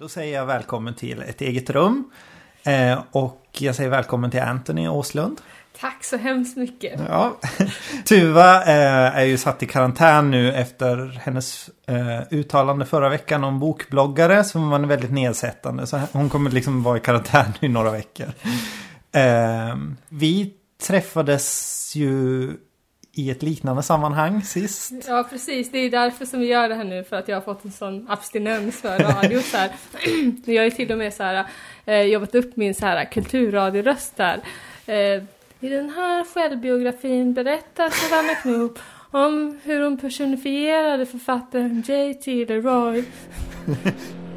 Då säger jag välkommen till ett eget rum. Eh, och jag säger välkommen till Anthony Åslund. Tack så hemskt mycket. Ja. Tuva eh, är ju satt i karantän nu efter hennes eh, uttalande förra veckan om bokbloggare som var väldigt nedsättande. Så hon kommer liksom vara i karantän i några veckor. Vi träffades ju i ett liknande sammanhang sist. Ja precis, det är därför som vi gör det här nu för att jag har fått en sån abstinens för radio så här. Jag har ju till och med så här, eh, jobbat upp min så här kulturradioröst där. Eh, I den här självbiografin berättar Savannah Knoop om hur hon personifierade författaren J.T. Leroy.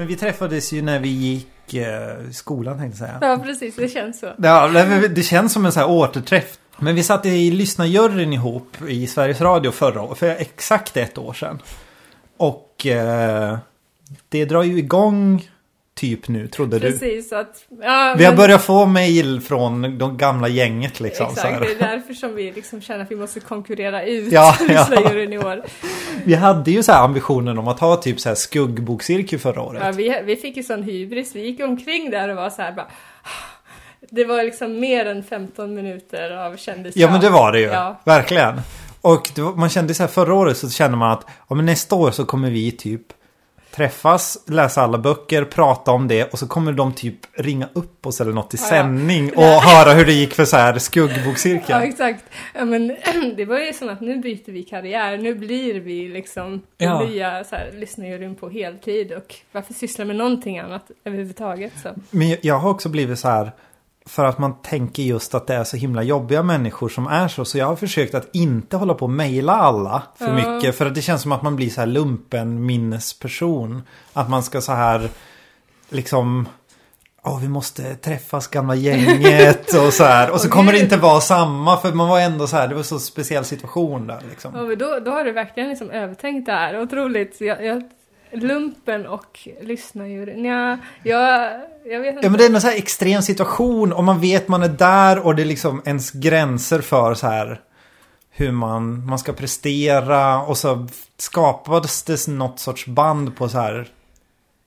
Men vi träffades ju när vi gick eh, i skolan tänkte jag säga. Ja precis, det känns så. Ja, det känns som en så här återträff. Men vi satt i lyssnarjuryn ihop i Sveriges Radio förra året, för exakt ett år sedan. Och eh, det drar ju igång typ nu, trodde Precis, du? att... Ja, vi har men- börjat få mejl från de gamla gänget liksom. Exakt, det är därför som vi liksom känner att vi måste konkurrera ut Ja, ja. i år. Vi hade ju så här ambitionen om att ha typ så här skuggbokcirkel förra året. Ja, vi, vi fick ju sån hybris, vi gick omkring där och var så här bara... Det var liksom mer än 15 minuter av kändisskap. Ja men det var det ju. Ja. Verkligen. Och var, man kände så här förra året så kände man att ja, men nästa år så kommer vi typ träffas, läsa alla böcker, prata om det och så kommer de typ ringa upp oss eller något i Ja, sändning och höra hur det gick för så här skuggbokcirkeln. Ja, exakt. Ja, men det var ju som att nu byter vi karriär, nu blir vi liksom Ja. nya så här, lyssnarjuryn på heltid och varför syssla med någonting annat överhuvudtaget? Så. Men jag har också blivit så här för att man tänker just att det är så himla jobbiga människor som är så. Så jag har försökt att inte hålla på och mejla alla för Ja. mycket. För att det känns som att man blir så här lumpen minnesperson. Att man ska så här liksom... Åh, vi måste träffas gamla gänget och så här. Och så kommer det inte vara samma. För man var ändå så här, det var så speciell situation där liksom. Ja, men då, då har du verkligen liksom övertänkt det här. Otroligt. Jag, jag, lumpen och lyssnarjuryn. Ja, jag, jag vet inte. Ja men det är en så här extrem situation och man vet man är där och det är liksom ens gränser för så här hur man, man ska prestera och så skapades det något sorts band på så här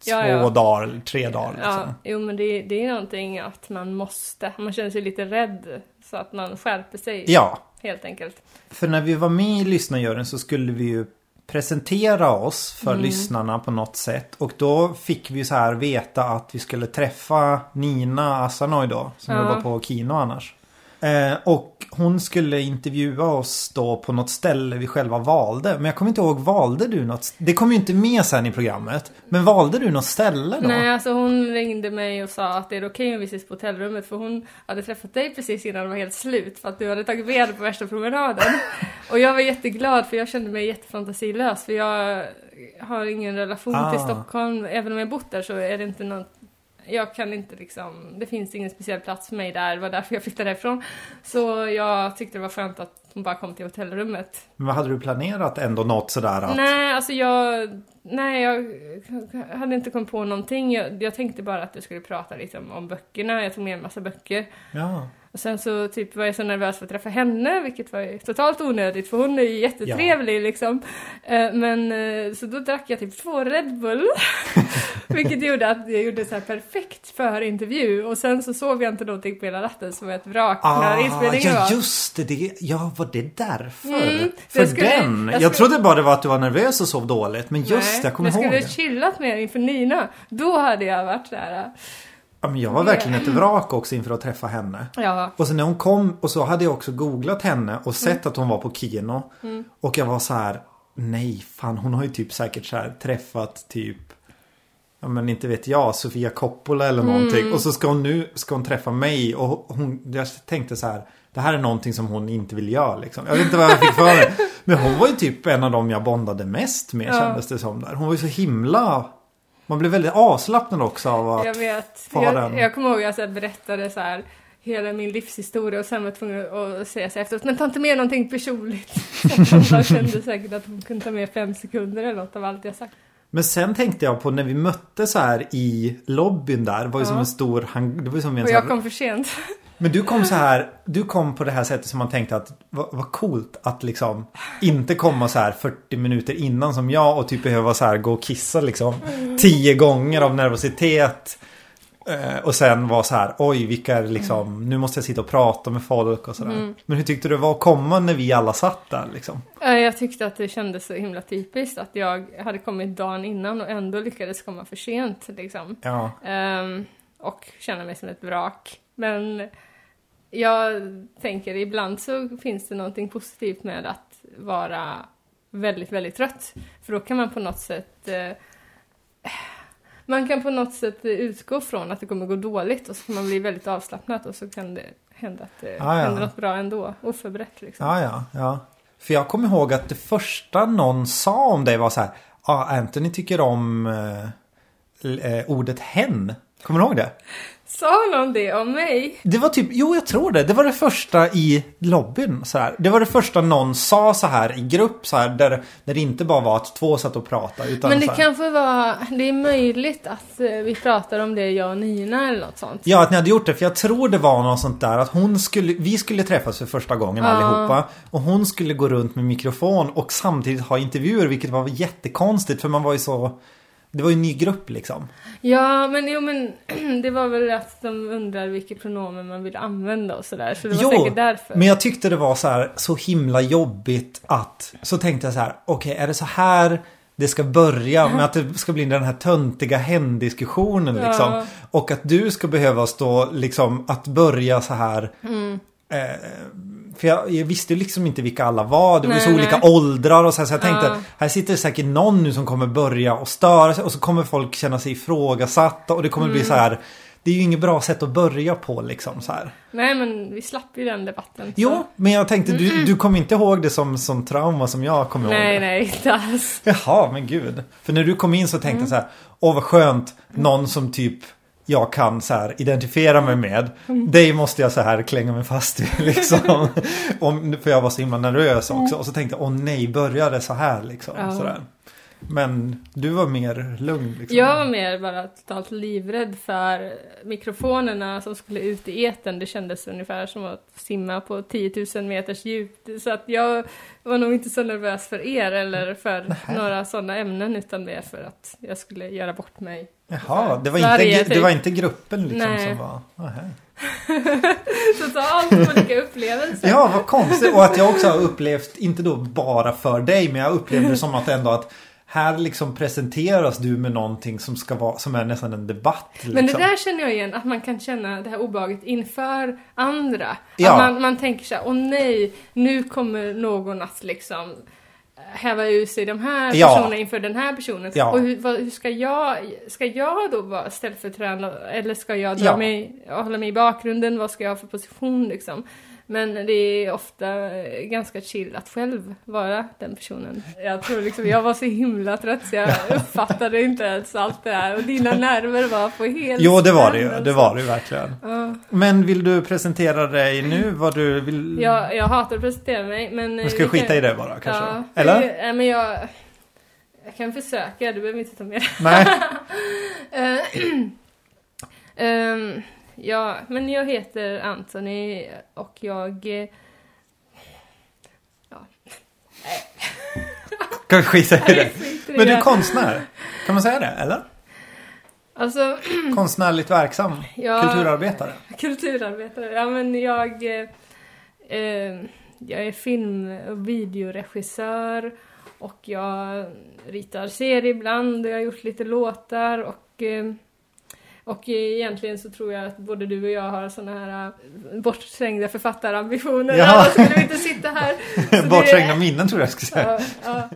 två Ja, ja. dagar tre dagar. Liksom. Ja, jo men det, det är någonting att man måste. Man känner sig lite rädd. Så att man skärper sig. ja, Helt enkelt. för när vi var med i lyssnarjuryn så skulle vi ju presentera oss för Mm. lyssnarna på något sätt. Och då fick vi så här veta att vi skulle träffa Nina Asanoy då. Som Ja. jobbar på Kino annars. Eh, och hon skulle intervjua oss då på något ställe vi själva valde. Men jag kommer inte ihåg, valde du något? Det kom ju inte med sen i programmet. Men valde du något ställe då? Nej, alltså hon ringde mig och sa att det är okej om vi ses på hotellrummet för hon hade träffat dig precis innan det var helt slut för att du hade tagit med på värsta promenaden. och jag var jätteglad för jag kände mig jättefantasilös för jag har ingen relation Ah. till Stockholm. Även om jag bott där så är det inte något jag kan inte liksom, det finns ingen speciell plats för mig där, det var därför jag flyttade därifrån. Så jag tyckte det var skönt att hon bara kom till hotellrummet. Men vad hade du planerat ändå något sådär att... Nej, alltså jag... Nej, jag hade inte kommit på någonting. Jag, jag tänkte bara att du skulle prata lite om, om böckerna. Jag tog med en massa böcker. Ja. Och sen så typ var jag så nervös för att träffa henne, vilket var totalt onödigt för hon är ju jättetrevlig liksom. Eh, Men eh, så då drack jag typ två Red Bull. vilket gjorde att jag gjorde så här perfekt för intervju. Och sen så sov jag inte någonting på hela natten så var jag ett vrak när inspelningen Ah, ja var. just det, det. Ja, var det därför? Mm, För jag skulle- den? Jag, jag skulle- trodde bara det var att du var nervös och sov dåligt. Men just Nej, det, jag kommer ihåg skulle det. chillat mer inför Nina. Då hade jag varit så här. Ja, men jag var verkligen ett vrak också inför att träffa henne. Ja, Och sen när hon kom och så hade jag också googlat henne och sett Mm. att hon var på Kino. Och jag var så här, nej fan hon har ju typ säkert så här träffat typ Ja men inte vet jag, Sofia Coppola eller någonting. Mm. Och så ska hon nu ska hon träffa mig och hon, jag tänkte så här Det här är någonting som hon inte vill göra liksom. Jag vet inte vad jag fick för mig. Men hon var ju typ en av dem jag bondade mest med Ja. kändes det som där. Hon var ju så himla Man blev väldigt avslappnad också av att jag vet. få Jag, den. jag kommer ihåg att jag berättade så här hela min livshistoria och sen var jag tvungen att säga så efteråt, men ta inte med någonting personligt. Bara kände säkert att hon kunde ta med fem sekunder eller något av allt jag sagt. Men sen tänkte jag på när vi mötte så här i lobbyn där. Det var ju Ja. som en stor... Det var som en Och jag kom för sent. Men du kom så här. Du kom på det här sättet som man tänkte att vad, vad coolt att liksom inte komma så här 40 minuter innan som jag och typ behöva så här gå och kissa liksom tio gånger av nervositet. Eh, och sen var så här, oj vilka är liksom, nu måste jag sitta och prata med folk och sådär. Men hur tyckte du det var att komma när vi alla satt där liksom? Jag tyckte att det kändes så himla typiskt att jag hade kommit dagen innan och ändå lyckades komma för sent liksom. Ja, Ehm, och känna mig som ett vrak. Men jag tänker ibland så finns det någonting positivt med att vara väldigt, väldigt trött. För då kan man på något sätt eh, man kan på något sätt utgå från att det kommer gå dåligt och så kan man bli väldigt avslappnad och så kan det hända att det Ah, ja. händer något bra ändå, oförberett liksom. ja, ja, ja. För jag kommer ihåg att det första någon sa om dig var så här, ja ah, Anthony tycker om eh, eh, ordet hen. Kommer du ihåg det? Sa någon det om mig? Det var typ, jo jag tror det. Det var det första i lobbyn. Så här. Det var det första någon sa så här i grupp så här. Där, där det inte bara var att två satt och pratade. Utan Men det kanske var, det är möjligt att eh, vi pratar om det jag och Nina eller något sånt. Ja, att ni hade gjort det. För jag tror det var något sånt där att hon skulle, vi skulle träffas för första gången Ja. allihopa. Och hon skulle gå runt med mikrofon och samtidigt ha intervjuer. Vilket var jättekonstigt för man var ju så... Det var ju en ny grupp liksom. Ja, men jo men det var väl att de undrar vilket pronomen man vill använda och sådär. Så det var säkert därför. men jag tyckte det var så här så himla jobbigt att så tänkte jag så här okej är det så här det ska börja med att det ska bli den här töntiga hen-diskussionen Ja. liksom. Och att du ska behöva stå liksom att börja så här. Mm. Eh, för jag, jag visste liksom inte vilka alla var. Det var ju så Nej, olika nej. åldrar och så, här, så jag tänkte Ja. här sitter det säkert någon nu som kommer börja och störa sig och så kommer folk känna sig ifrågasatta och det kommer Mm. bli så här. Det är ju inget bra sätt att börja på liksom så här. Nej men vi slapp ju den debatten. så- Jo, men jag tänkte du, du kommer inte ihåg det som, som trauma som jag kommer ihåg Nej, det. nej, inte alls. Jaha, men gud. För när du kom in så tänkte jag så här, åh vad skönt, någon som typ jag kan så här identifiera mig med. Dig måste jag så här klänga mig fast i liksom. Om, för jag var så himla nervös också. Och så tänkte jag, åh nej, började så här liksom. Ja. Sådär. Men du var mer lugn liksom. Jag var mer bara totalt livrädd för mikrofonerna som skulle ut i etern. Det kändes ungefär som att simma på 10 000 meters djup. Så att jag var nog inte så nervös för er eller för Nähä. några sådana ämnen utan mer för att jag skulle göra bort mig. Jaha, det var, Sverige, inte, det typ. var inte gruppen liksom Nej. som var... Nähä. Totalt olika upplevelser. Ja, vad konstigt. Och att jag också har upplevt, inte då bara för dig, men jag upplevde det som att ändå att här liksom presenteras du med någonting som ska vara, som är nästan en debatt. Liksom. Men det där känner jag igen, att man kan känna det här obehaget inför andra. Ja. Att man, man tänker så här, åh nej, nu kommer någon att liksom häva ur sig de här Ja. personerna inför den här personen. Ja. Och hur, vad, hur ska jag, ska jag då vara ställföreträdande eller ska jag dra Ja. mig, hålla mig i bakgrunden? Vad ska jag ha för position liksom? Men det är ofta eh, ganska chill att själv vara den personen. Jag tror liksom, jag var så himla trött så jag uppfattade inte ens allt det här. Och dina nerver var på helt Jo, det var det ju. Det var det ju verkligen. Ja. Men vill du presentera dig nu? Vad du vill? Jag, jag hatar att presentera mig men... Men ska vi skita i det bara kanske? Ja, Eller? Nej men jag... Jag kan försöka, du behöver inte ta med Nej. Eh, ehm, Ja, men jag heter Anthony och jag... eh, Ja, vi skita i det? Men du är konstnär? Kan man säga det? Eller? Alltså, Konstnärligt verksam? Ja. Kulturarbetare? kulturarbetare. Ja, men jag... eh, Eh, jag är film och videoregissör och jag ritar serier ibland och jag har gjort lite låtar och eh, och egentligen så tror jag att både du och jag har såna här eh, bortträngda författarambitioner. Ja. Annars skulle vi inte sitta här. Bortträngda minnen tror jag jag skulle säga. Ja, ja.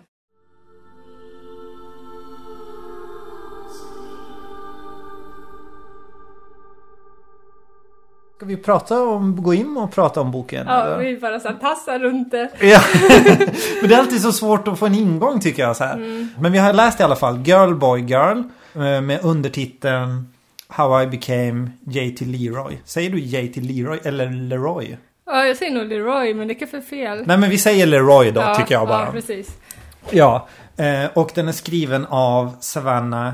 Ska vi prata om, gå in och prata om boken? ja, eller? vi bara så tassar runt det. Ja. Men det är alltid så svårt att få en ingång tycker jag så här. Mm. Men vi har läst i alla fall Girl Boy Girl. eh, Med undertiteln How I became JT Leroy. Säger du JT Leroy eller Leroy? Ja, jag säger nog Leroy, men det kan för fel. Nej men vi säger Leroy då ja, tycker jag bara. Ja, precis. Ja, eh, och den är skriven av Savannah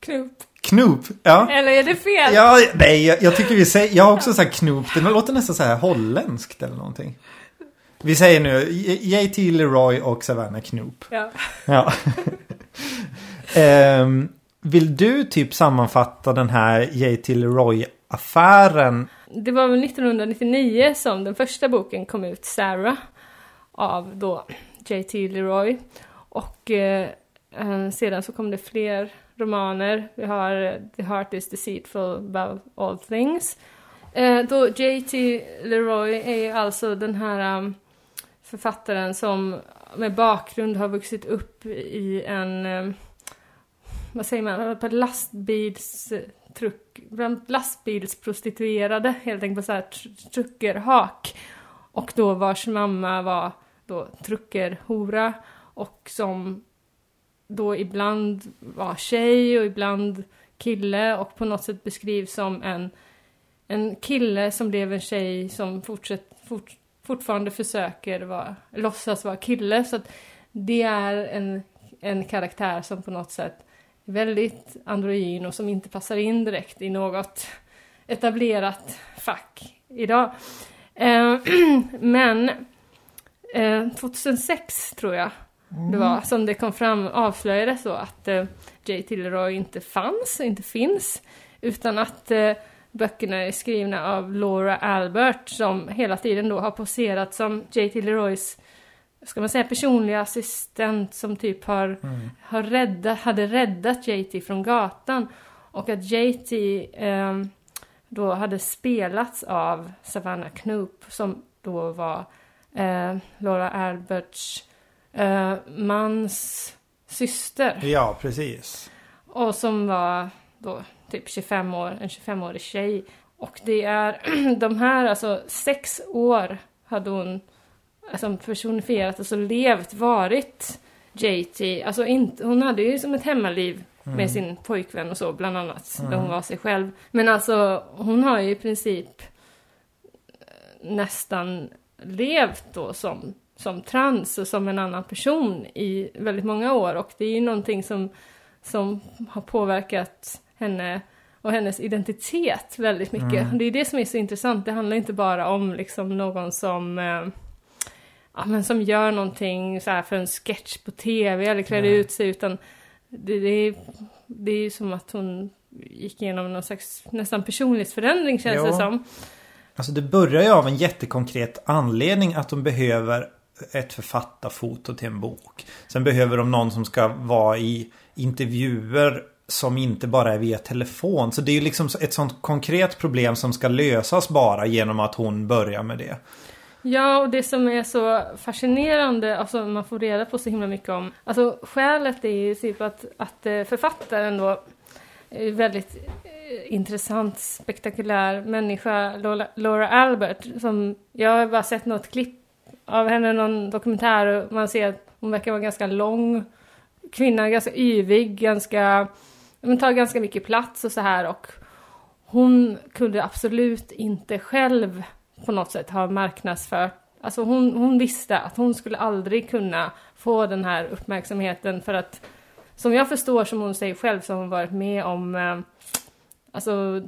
Knoop. Knoop. Ja. Eller är det fel? Ja, nej, jag, jag tycker vi säger, jag har också sagt Knoop. Det låter nästan så här holländskt eller någonting. Vi säger nu JT Leroy och Savannah Knoop. Ja. Ja. Ehm, vill du typ sammanfatta den här JT Leroy-affären? Det var väl 1999 som den första boken kom ut, Sarah, av då J.T. Leroy. Och eh, eh, sedan så kom det fler romaner. Vi har eh, The Heart is Deceitful Above All Things. Eh, då J.T. Leroy är alltså den här um, författaren som med bakgrund har vuxit upp i en, um, vad säger man, på lastbilstruck, bland lastbilsprostituerade, helt enkelt på så här truckerhak. Och då vars mamma var då truckerhora och som då ibland var tjej och ibland kille och på något sätt beskrivs som en, en kille som blev en tjej som fortsätt, fort, fortfarande försöker vara, låtsas vara kille. Så att det är en, en karaktär som på något sätt väldigt androgyn och som inte passar in direkt i något etablerat fack idag. Eh, men eh, 2006 tror jag det var som det kom fram, avslöjades så att eh, J. Leroy inte fanns, inte finns, utan att eh, böckerna är skrivna av Laura Albert som hela tiden då har poserat som J. Leroys ska man säga personliga assistent som typ har, har räddat, hade räddat JT från gatan och att JT eh, då hade spelats av Savannah Knoop som då var eh, Laura Alberts eh, mans syster. Ja, precis. Och som var då typ 25 år, en 25-årig tjej. Och det är de här, alltså sex år hade hon alltså personifierat, alltså levt, varit JT. Alltså inte, hon hade ju som ett hemmaliv med sin pojkvän och så bland annat, där hon var sig själv. Men alltså hon har ju i princip eh, nästan levt då som, som trans och som en annan person i väldigt många år och det är ju någonting som, som har påverkat henne och hennes identitet väldigt mycket. Det är det som är så intressant, det handlar inte bara om liksom någon som eh, ja, men som gör någonting så här för en sketch på tv eller klär Nej. ut sig utan det, det, är, det är ju som att hon gick igenom någon slags nästan personlighetsförändring känns Jo. det som. Alltså det börjar ju av en jättekonkret anledning att de behöver ett författarfoto till en bok. Sen behöver de någon som ska vara i intervjuer som inte bara är via telefon. Så det är ju liksom ett sånt konkret problem som ska lösas bara genom att hon börjar med det. Ja, och det som är så fascinerande, alltså man får reda på så himla mycket om, alltså skälet är ju typ att, att eh, författaren då är väldigt eh, intressant, spektakulär människa, Laura Albert, som jag har bara sett något klipp av henne, någon dokumentär och man ser att hon verkar vara ganska lång kvinna, ganska yvig, ganska, men tar ganska mycket plats och så här och hon kunde absolut inte själv på något sätt ha marknadsfört, alltså hon, hon visste att hon skulle aldrig kunna få den här uppmärksamheten för att som jag förstår som hon säger själv så har hon varit med om eh, Alltså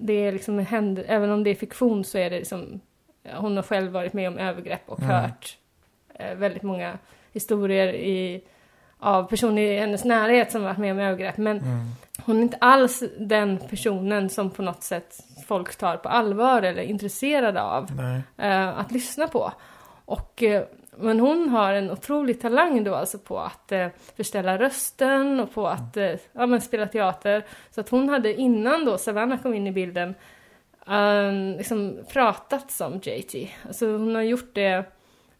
det är liksom en händ- även om det är fiktion så är det liksom Hon har själv varit med om övergrepp och Mm. hört eh, väldigt många historier i av personer i hennes närhet som varit med om övergrepp men Mm. hon är inte alls den personen som på något sätt folk tar på allvar eller är intresserade av eh, att lyssna på. Och, eh, men hon har en otrolig talang då alltså på att eh, förställa rösten och på att eh, ja, men spela teater. Så att hon hade innan då Savannah kom in i bilden eh, liksom pratat som JT. Alltså hon har gjort det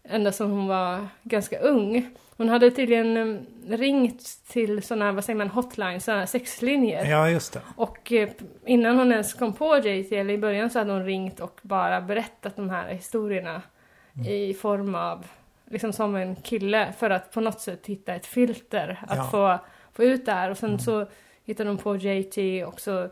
ända sedan hon var ganska ung. Hon hade tydligen eh, ringt till sådana, vad säger man, hotlines, sådana sexlinjer. Ja, just det. Och eh, innan hon ens kom på JT, eller i början så hade hon ringt och bara berättat de här historierna i form av, liksom som en kille, för att på något sätt hitta ett filter att Ja. få, få ut det här. Och sen så hittade hon på JT och så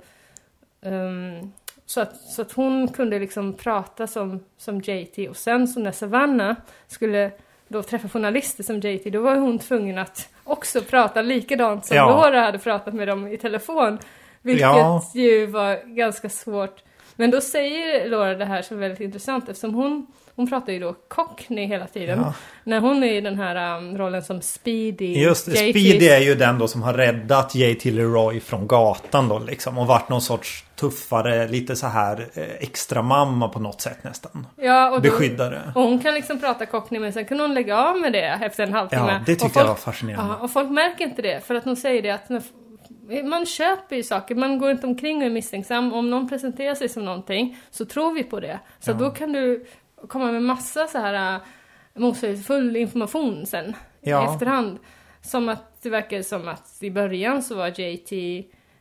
ehm, så, att, så att hon kunde liksom prata som, som JT och sen så när Savannah skulle då träffa journalister som JT, då var hon tvungen att också prata likadant som Ja. Laura hade pratat med dem i telefon. Vilket Ja. ju var ganska svårt. Men då säger Laura det här som är väldigt intressant eftersom hon, hon pratar ju då cockney hela tiden. Ja. När hon är i den här um, rollen som Speedy. Just det. Speedy är ju den då som har räddat J.T. Leroy från gatan då liksom. Och varit någon sorts tuffare, lite så här eh, extra mamma på något sätt nästan. ja, och då, Beskyddare. Och hon kan liksom prata cockney men sen kan hon lägga av med det efter en halvtimme. Ja, det tyckte folk- jag var fascinerande. Ja, och folk märker inte det för att hon säger det att när, man köper ju saker, man går inte omkring och är misstänksam. Om någon presenterar sig som någonting så tror vi på det. Så Ja. då kan du komma med massa så här äh, motsägelsefull information sen Ja. i efterhand. Som att det verkar som att i början så var JT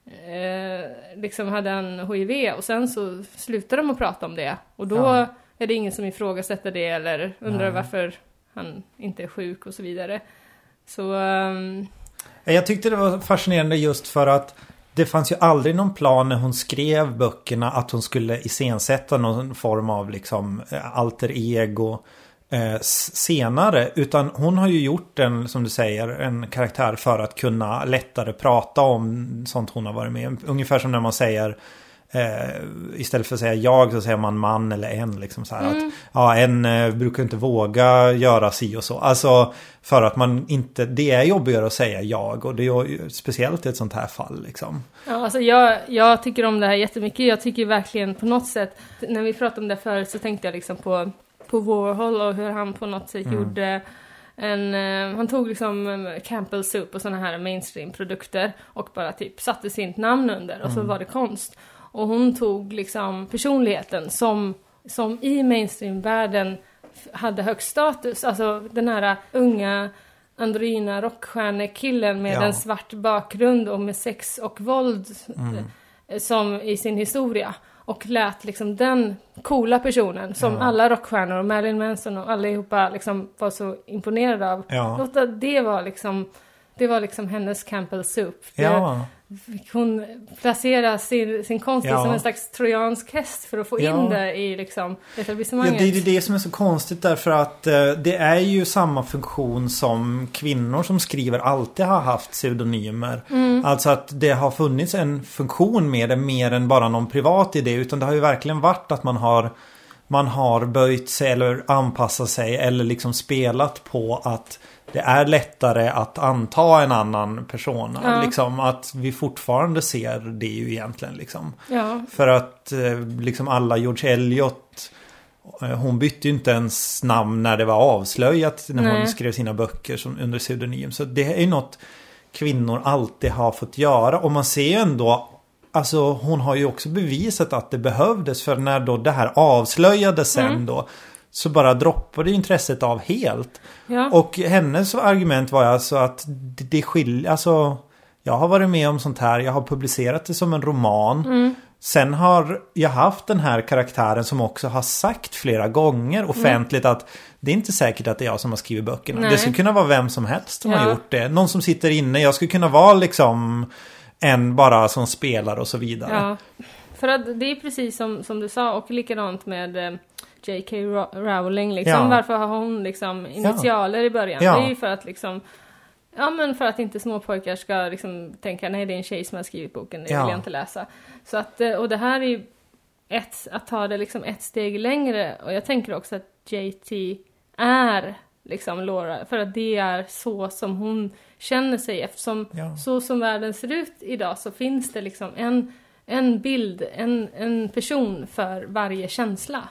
eh, liksom hade han HIV och sen så slutade de att prata om det. Och då Ja. är det ingen som ifrågasätter det eller undrar Nej. varför han inte är sjuk och så vidare. Så ehm, Jag tyckte det var fascinerande just för att det fanns ju aldrig någon plan när hon skrev böckerna att hon skulle iscensätta någon form av liksom eh, alter ego eh, senare. Utan hon har ju gjort en, som du säger, en karaktär för att kunna lättare prata om sånt hon har varit med om. Ungefär som när man säger Eh, istället för att säga jag så säger man man eller en. Liksom så här att, ja, en eh, brukar inte våga göra si och så. Alltså för att man inte, det är jobbigare att säga jag och det är speciellt i ett sånt här fall liksom. Ja, alltså jag, jag tycker om det här jättemycket. Jag tycker verkligen på något sätt, när vi pratade om det förut så tänkte jag liksom på, på Warhol och hur han på något sätt gjorde en, eh, han tog liksom eh, Campbell Soup och sådana här mainstream-produkter och bara typ satte sitt namn under och så var det konst. Och hon tog liksom personligheten som, som i mainstream-världen hade högst status. Alltså den här unga androgyna rockstjärnekillen med Ja. en svart bakgrund och med sex och våld eh, som i sin historia. Och lät liksom den coola personen som Ja. alla rockstjärnor och Marilyn Manson och allihopa liksom var så imponerade av. Ja. Låta det var liksom, det var liksom hennes Campbell Soup. Det Ja, fick hon placera sin, sin konst Ja. som en slags trojansk häst för att få Ja. in det i liksom ja etablissemanget. det är ju det som är så konstigt därför att eh, det är ju samma funktion som kvinnor som skriver alltid har haft pseudonymer. Alltså att det har funnits en funktion med det mer än bara någon privat idé utan det har ju verkligen varit att man har man har böjt sig eller anpassat sig eller liksom spelat på att det är lättare att anta en annan persona. Ja. Liksom att vi fortfarande ser det ju egentligen liksom. Ja, För att eh, liksom alla George Eliot eh, hon bytte inte ens namn när det var avslöjat när hon Nej. skrev sina böcker som, under pseudonym. Så det är ju något kvinnor alltid har fått göra. Och man ser ju ändå Alltså hon har ju också bevisat att det behövdes för när då det här avslöjades sen Mm. då Så bara droppade intresset av helt. ja. Och hennes argument var alltså att det, skiljer, alltså jag har varit med om sånt här, jag har publicerat det som en roman. Mm. Sen har jag haft den här karaktären som också har sagt flera gånger offentligt att det är inte säkert att det är jag som har skrivit böckerna. Nej. Det skulle kunna vara vem som helst som Ja. har gjort det. Någon som sitter inne, jag skulle kunna vara liksom en bara som spelar och så vidare. Ja, för att det är precis som, som du sa och likadant med eh, J.K. Ro- Rowling liksom. Ja. Varför har hon liksom initialer i början? Ja. Det är ju för att liksom Ja men för att inte småpojkar ska liksom tänka nej det är en tjej som har skrivit boken, det Ja. vill jag inte läsa. Så att, eh, och det här är ju ett, att ta det liksom ett steg längre och jag tänker också att JT är liksom Laura, för att det är så som hon känner sig eftersom Ja. så som världen ser ut idag så finns det liksom en, en bild, en, en person för varje känsla.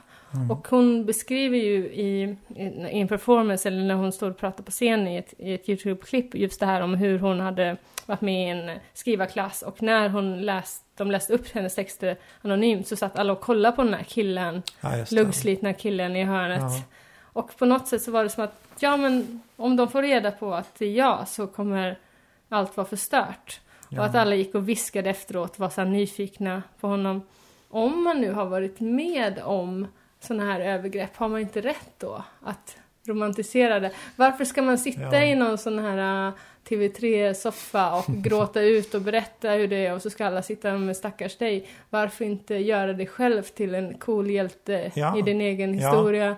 Och hon beskriver ju i, i, en performance eller när hon står och pratar på scen i ett, i ett Youtube-klipp just det här om hur hon hade varit med i en skrivarklass och när hon läst, de läste upp hennes texter anonymt så satt alla och kollade på den här killen, Ja, luggslitna killen i hörnet. Ja. Och på något sätt så var det som att, ja men om de får reda på att det är jag så kommer allt vara förstört. Ja. Och att alla gick och viskade efteråt, var så nyfikna på honom. Om man nu har varit med om sådana här övergrepp, har man inte rätt då att romantiserade. Varför ska man sitta Ja. i någon sån här äh, TV3-soffa och gråta ut och berätta hur det är och så ska alla sitta med stackars dig. Varför inte göra dig själv till en cool hjälte Ja. i din egen Ja. historia?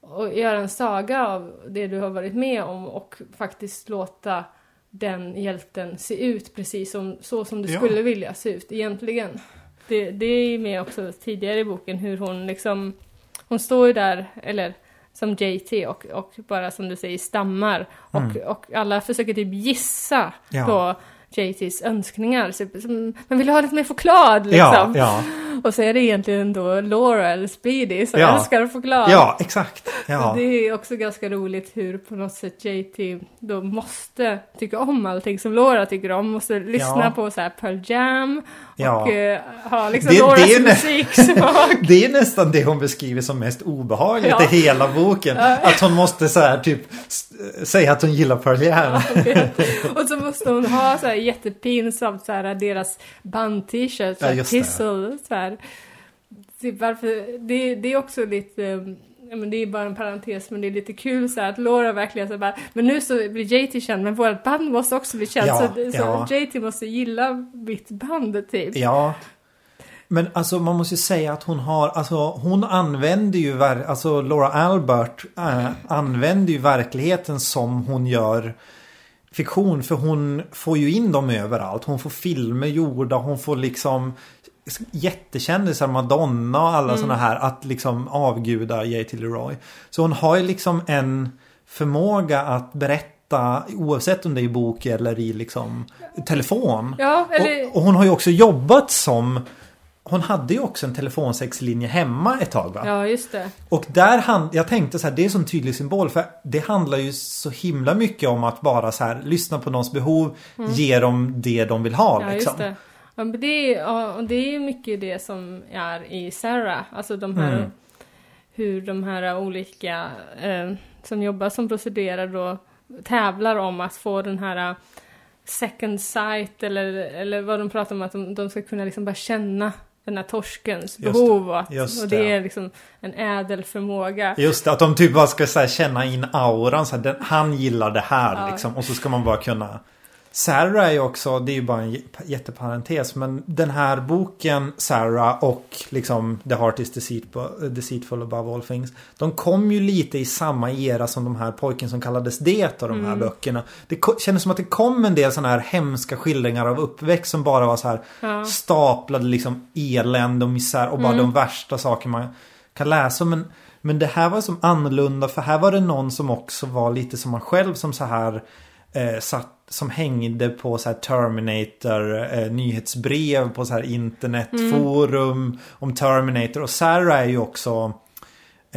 Och göra en saga av det du har varit med om och faktiskt låta den hjälten se ut precis som, så som du Ja. skulle vilja se ut egentligen. Det, det är ju med också tidigare i boken hur hon liksom, hon står ju där, eller som JT och, och bara som du säger stammar och, Mm. och alla försöker typ gissa Ja. på JTs önskningar. Så, som, man vill ha lite mer choklad liksom. Ja, ja, Och så är det egentligen då Laura eller Speedy som Ja. älskar choklad. ja, exakt. Ja. Det är också ganska roligt hur på något sätt JT då måste tycka om allting som Laura tycker om. Måste lyssna Ja. på så här Pearl Jam Ja. och eh, ha liksom Det- det Lauras nä- musiksmak. Det är nästan det hon beskriver som mest obehagligt Ja. i hela boken. Att hon måste så här typ säga att hon gillar Pearl Jam. och så måste hon ha så här jättepinsamt så här deras band-t-shirts, Ja, ja, det. Tissel, så här. Typ varför, det, det är också lite, eh, ja men det är bara en parentes men det är lite kul så här att Laura verkligen så bara, men nu så blir JT känd men vårt band måste också bli känt Ja, så, så ja. JT måste gilla mitt band typ. Ja. Men alltså man måste ju säga att hon har, alltså hon använder ju, alltså Laura Albert äh, använder ju verkligheten som hon gör fiktion. För hon får ju in dem överallt. Hon får filmer gjorda, hon får liksom jättekändisar, Madonna och alla sådana här att liksom avguda J.T. Leroy. Så hon har ju liksom en förmåga att berätta oavsett om det är i bok eller i liksom telefon. Ja, eller, Och, och hon har ju också jobbat som hon hade ju också en telefonsexlinje hemma ett tag va? ja just det. Och där han, jag tänkte så här, det är en sån tydlig symbol för det handlar ju så himla mycket om att bara så här lyssna på någons behov, ge dem det de vill ha Mm. Ja, liksom. just det. Ja, men det, är, och det är mycket det som är i Sarah. Alltså de här, Mm. hur de här olika eh, som jobbar som prostituerade då tävlar om att få den här eh, second sight eller, eller vad de pratar om att de, de ska kunna liksom bara känna den här torskens det, behov och, att, just och det det. är liksom en ädel förmåga. Just det, att de typ bara ska här, känna in auran. Så här, den, han gillar det här Ja. liksom. Och så ska man bara kunna... Sarah är ju också, det är ju bara en jätteparentes. Men den här boken, Sarah och liksom The Heart is deceitful, deceitful above all things. De kom ju lite i samma era som de här pojken som kallades det och de här böckerna. Det kändes som att det kom en del sådana här hemska skildringar av uppväxt som bara var så här Ja. staplade liksom elände och misär och bara de värsta saker man kan läsa. Men, men det här var som annorlunda för här var det någon som också var lite som man själv som så här eh, satt, som hängde på så här Terminator eh, nyhetsbrev på så här internetforum om Terminator. Och Sarah är ju också eh,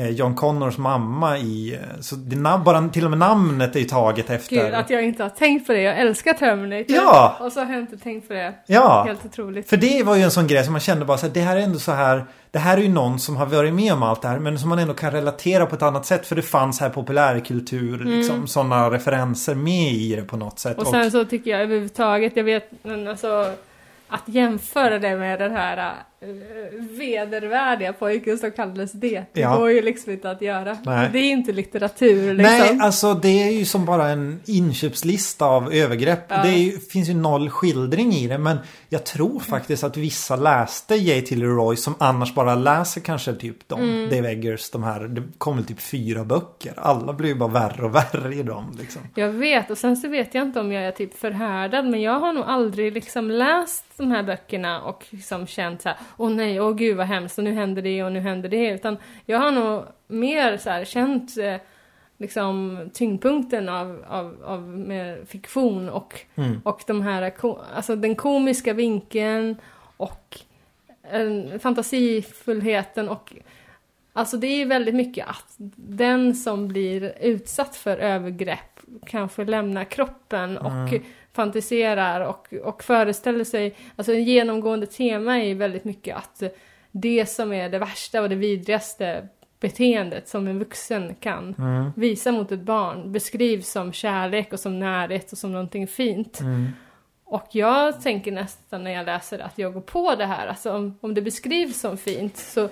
John Connors mamma i... eh, Så det, bara till och med namnet är ju taget efter... Gud, att jag inte har tänkt på det. Jag älskar Terminator. Ja! Och så har jag inte tänkt på det. Ja! Helt otroligt. För det var ju en sån grej som man kände bara så här, det här är ändå så här Det här är ju någon som har varit med om allt det här men som man ändå kan relatera på ett annat sätt för det fanns här populärkultur liksom sådana referenser med i det på något sätt. Och sen så tycker jag överhuvudtaget, jag vet, men alltså att jämföra det med den här vedervärdiga pojken som kallades det, det Ja. går ju liksom inte att göra. Nej. Det är inte litteratur liksom. Nej, alltså det är ju som bara en inköpslista av övergrepp. Ja. Det ju, finns ju noll skildring i det. Men jag tror faktiskt att vissa läste J.T. Leroy som annars bara läser kanske typ de, Mm. Dave Eggers, de här. Det kom väl typ fyra böcker. Alla blir ju bara värre och värre i dem liksom. Jag vet, och sen så vet jag inte om jag är typ förhärdad, men jag har nog aldrig liksom läst de här böckerna och liksom känt så här, åh nej, åh gud vad hemskt, och nu händer det och nu händer det, utan jag har nog mer så här känt eh, liksom tyngdpunkten av, av, av fiktion och, Mm. och de här, alltså den komiska vinkeln och eh, fantasifullheten och Alltså det är ju väldigt mycket att den som blir utsatt för övergrepp kanske lämnar kroppen och Mm. Fantiserar och, och föreställer sig, alltså en genomgående tema är väldigt mycket att det som är det värsta och det vidrigaste beteendet som en vuxen kan Mm. visa mot ett barn beskrivs som kärlek och som närhet och som någonting fint. Mm. Och jag tänker nästan när jag läser att jag går på det här, alltså om, om det beskrivs som fint så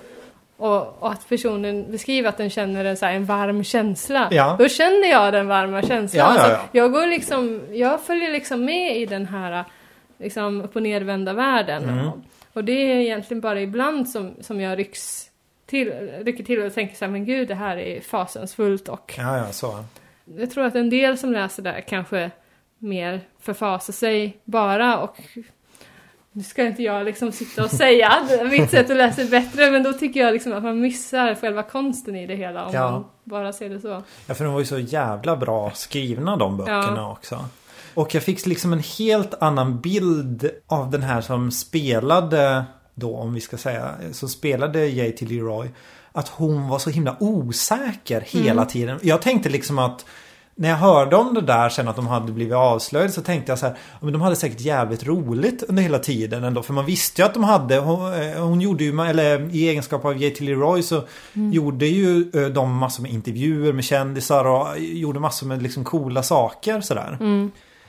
och, och att personen beskriver att den känner en, så här, en varm känsla. Ja. Då känner jag den varma känslan. Ja, ja, Alltså, ja. jag, går liksom, jag följer liksom med i den här liksom, upp och nervända världen. Mm. Och, och det är egentligen bara ibland som, som jag rycks till, rycker till och tänker så här, men gud det här är fasansfullt och Ja, ja, så. jag tror att en del som läser där kanske mer förfasar sig bara och nu ska inte jag liksom sitta och säga att mitt sätt att läsa är bättre men då tycker jag liksom att man missar själva konsten i det hela om Ja. man bara ser det så. Ja, för de var ju så jävla bra skrivna de böckerna också. Och jag fick liksom en helt annan bild av den här som spelade då, om vi ska säga, som spelade JT Leroy. Att hon var så himla osäker hela tiden. Jag tänkte liksom att när jag hörde om det där sen att de hade blivit avslöjade så tänkte jag så här, men de hade säkert jävligt roligt under hela tiden ändå. För man visste ju att de hade, hon, eh, hon gjorde ju, eller i egenskap av J.T. Leroy så gjorde ju eh, de massor med intervjuer med kändisar och gjorde massor med liksom coola saker sådär.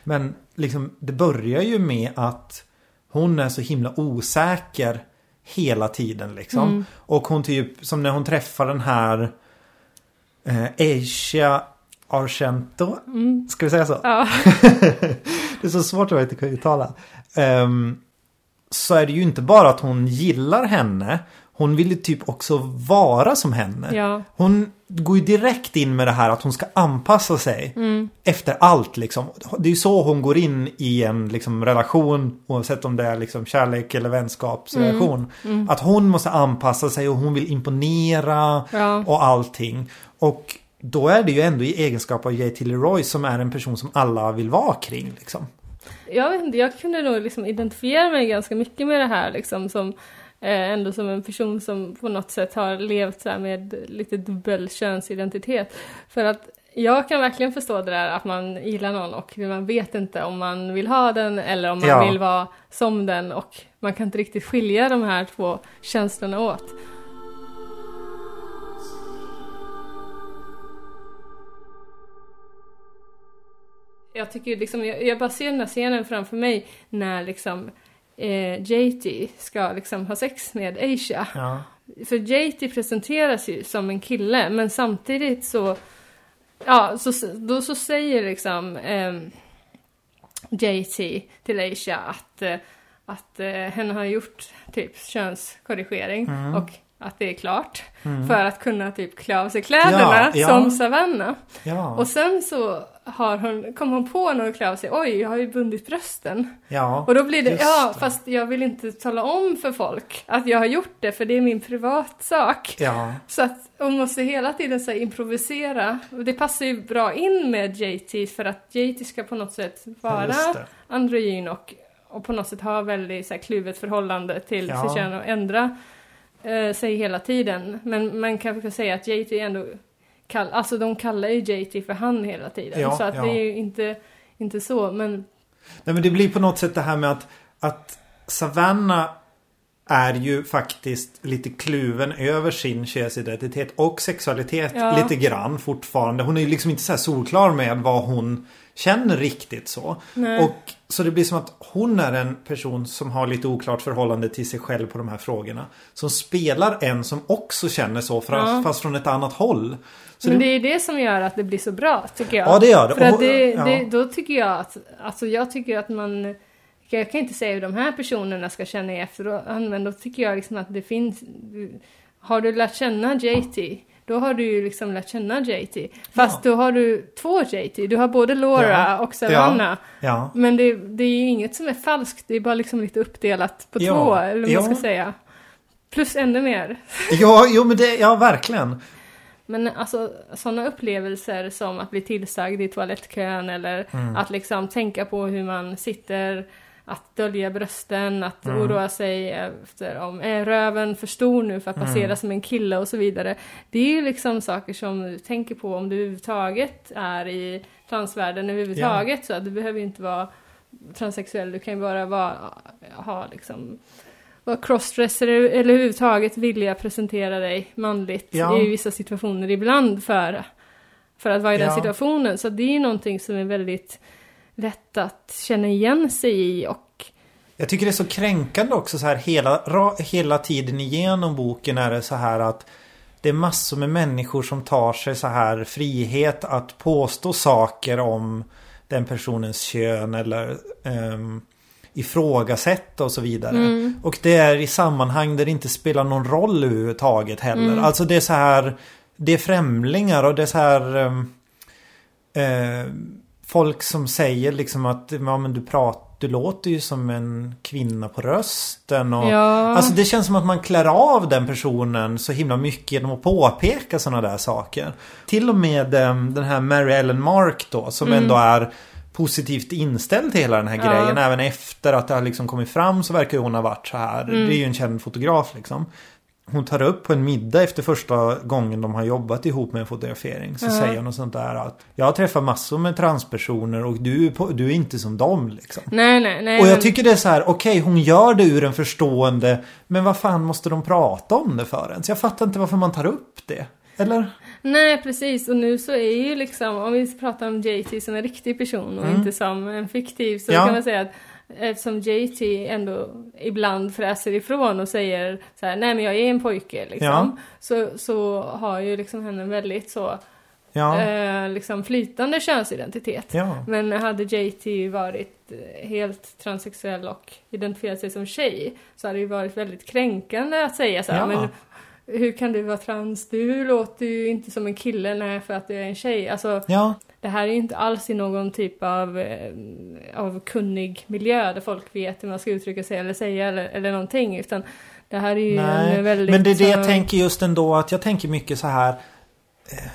Men liksom det börjar ju med att hon är så himla osäker hela tiden liksom. Och hon typ, som när hon träffar den här eh, Asia Argento. Ska vi säga så? Ja, Det är så svårt att inte uttala. Ehm, så är det ju inte bara att hon gillar henne. Hon vill ju typ också vara som henne. ja, Hon går ju direkt in med det här att hon ska anpassa sig. Efter allt liksom. Det är ju så hon går in i en liksom, relation. Oavsett om det är liksom, kärlek eller vänskapsrelation. Att hon måste anpassa sig och hon vill imponera. Ja. Och allting. Och då är det ju ändå i egenskap av J.T. Leroy som är en person som alla vill vara kring. Liksom. jag vet inte, jag kunde nog liksom identifiera mig ganska mycket med det här liksom som eh, ändå som en person som på något sätt har levt så här med lite dubbel könsidentitet. För att jag kan verkligen förstå det där att man gillar någon och man vet inte om man vill ha den eller om man Ja. vill vara som den och man kan inte riktigt skilja de här två känslorna åt. Jag tycker liksom, jag, jag bara ser den här scenen framför mig när liksom eh, JT ska liksom ha sex med Asia. Ja. För JT presenteras ju som en kille men samtidigt så Ja, så, då så säger liksom ehm, JT till Asia att, eh, att eh, henne har gjort typ könskorrigering Mm. och att det är klart. För att kunna typ klä av sig kläderna Ja, ja. som Savannah. Ja. Och sen så har hon, kom hon på när hon klä av sig, oj jag har ju bundit brösten. ja. Och då blir det, ja det. fast jag vill inte tala om för folk att jag har gjort det för det är min privatsak. Ja. Så att hon måste hela tiden så improvisera. Och det passar ju bra in med JT för att JT ska på något sätt vara androgyn och, och på något sätt ha väldigt så här, kluvet förhållande till Ja. sitt kön och ändra eh, sig hela tiden. Men man kan väl säga att JT ändå kall, alltså de kallar ju JT för han hela tiden. Ja, så att ja. det är ju inte, inte så men Nej men det blir på något sätt det här med att, att Savannah är ju faktiskt lite kluven över sin könsidentitet och sexualitet Ja. lite grann fortfarande. Hon är ju liksom inte så här solklar med vad hon känner riktigt så. Nej. Och så det blir som att hon är en person som har lite oklart förhållande till sig själv på de här frågorna. Som spelar en som också känner så fast, Ja. fast från ett annat håll. Så Men det, det är det som gör att det blir så bra, tycker jag. Ja, det gör det. För att det, det, då tycker jag att, alltså jag tycker att man, jag kan inte säga hur de här personerna ska känna i efterhand, men då tycker jag liksom att det finns, har du lärt känna JT, då har du ju liksom lärt känna JT. Fast då har du två JT, du har både Laura Ja. och Savannah. ja. Men det, det är ju inget som är falskt, det är bara liksom lite uppdelat på Ja. två, eller vad man ska Ja. säga. Plus ännu mer. Ja, jo men det, ja verkligen. Men alltså sådana upplevelser som att bli tillsagd i toalettkön eller Mm. att liksom tänka på hur man sitter, att dölja brösten, att Mm. oroa sig efter om är röven för stor nu för att Mm. passera som en kille och så vidare. Det är ju liksom saker som du tänker på om du överhuvudtaget är i transvärlden överhuvudtaget så att du behöver ju inte vara transsexuell, du kan ju bara vara, ha liksom vara crossdresser eller överhuvudtaget vilja presentera dig manligt Ja. i vissa situationer ibland för, för att vara i den Ja. situationen. Så det är ju någonting som är väldigt lätt att känna igen sig i och Jag tycker det är så kränkande också så här hela, ra- hela tiden igenom boken är det så här att det är massor med människor som tar sig så här frihet att påstå saker om den personens kön eller um, ifrågasätta och så vidare. Mm. Och det är i sammanhang där det inte spelar någon roll överhuvudtaget heller. Mm. Alltså det är så här Det är främlingar och det är så här um, eh, Folk som säger liksom att ja, men du pratar du låter ju som en kvinna på rösten. Och, Ja. Alltså det känns som att man klär av den personen så himla mycket genom att påpeka sådana där saker. Till och med em, den här Mary Ellen Mark då som ändå är positivt inställd till hela den här Mm. Ja. grejen. Även efter att det har liksom kommit fram så verkar hon ha varit så här. Mm. Det är ju en känd fotograf liksom. Hon tar upp på en middag efter första gången de har jobbat ihop med en fotografering. Så Ja. säger hon något sånt där att Jag har träffat massor med transpersoner och du, du är inte som dem liksom. Nej, nej, nej. Och jag tycker det är så här, okej hon gör det ur en förstående Men vad fan måste de prata om det för ens? Jag fattar inte varför man tar upp det. Eller? Nej, precis. Och nu så är ju liksom, om vi pratar om JT som en riktig person och Mm. inte som en fiktiv, så Ja. kan man säga att eftersom JT ändå ibland fräser ifrån och säger så här, nej men jag är en pojke liksom. Ja. Så, så har ju liksom henne en väldigt så, Ja. eh, liksom flytande könsidentitet. Ja. Men hade JT varit eh, helt transsexuell och identifierat sig som tjej så hade det ju varit väldigt kränkande att säga så här, Ja. men hur kan du vara trans? Du låter ju inte som en kille, nej för att du är en tjej. Alltså, Ja. Det här är inte alls i någon typ av, eh, av kunnig miljö där folk vet hur man ska uttrycka sig eller säga eller, eller någonting, utan det här är ju Nej. en väldigt... Men det är det jag tänker just ändå att jag tänker mycket så här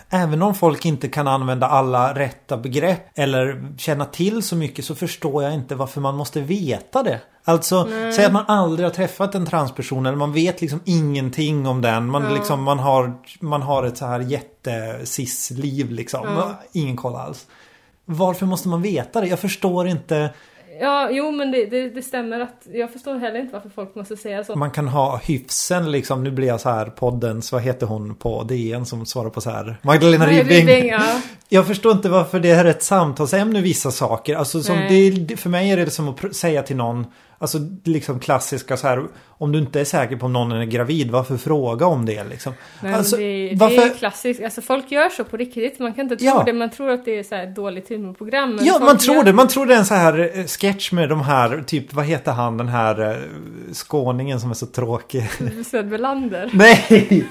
Även om folk inte kan använda alla rätta begrepp eller känna till så mycket så förstår jag inte varför man måste veta det. Alltså, säg att man aldrig har träffat en transperson eller man vet liksom ingenting om den. Man, Ja. liksom, man, har, man har ett så här jätte-cis-liv liksom. Ja. Ingen koll alls. Varför måste man veta det? Jag förstår inte. Ja, jo men det, det, det stämmer att jag förstår heller inte varför folk måste säga så. Man kan ha hyfsen liksom. Nu blir jag så här poddens, vad heter hon på DN som svarar på så här? Magdalena Nej, Ribbing. Ribbing, ja. Jag förstår inte varför det är ett samtalsämne vissa saker. Alltså som det, för mig är det som att säga till någon Alltså liksom klassiska så här Om du inte är säker på om någon är gravid Varför fråga om det liksom? Nej, alltså, men det, det varför- är klassiskt. Alltså folk gör så på riktigt. Man kan inte tro Ja. det. Man tror att det är så här dåligt humorprogram. men Ja man tror gör- det. Man tror det är en så här eh, sketch med de här Typ vad heter han den här eh, Skåningen som är så tråkig. Sven Melander. Nej!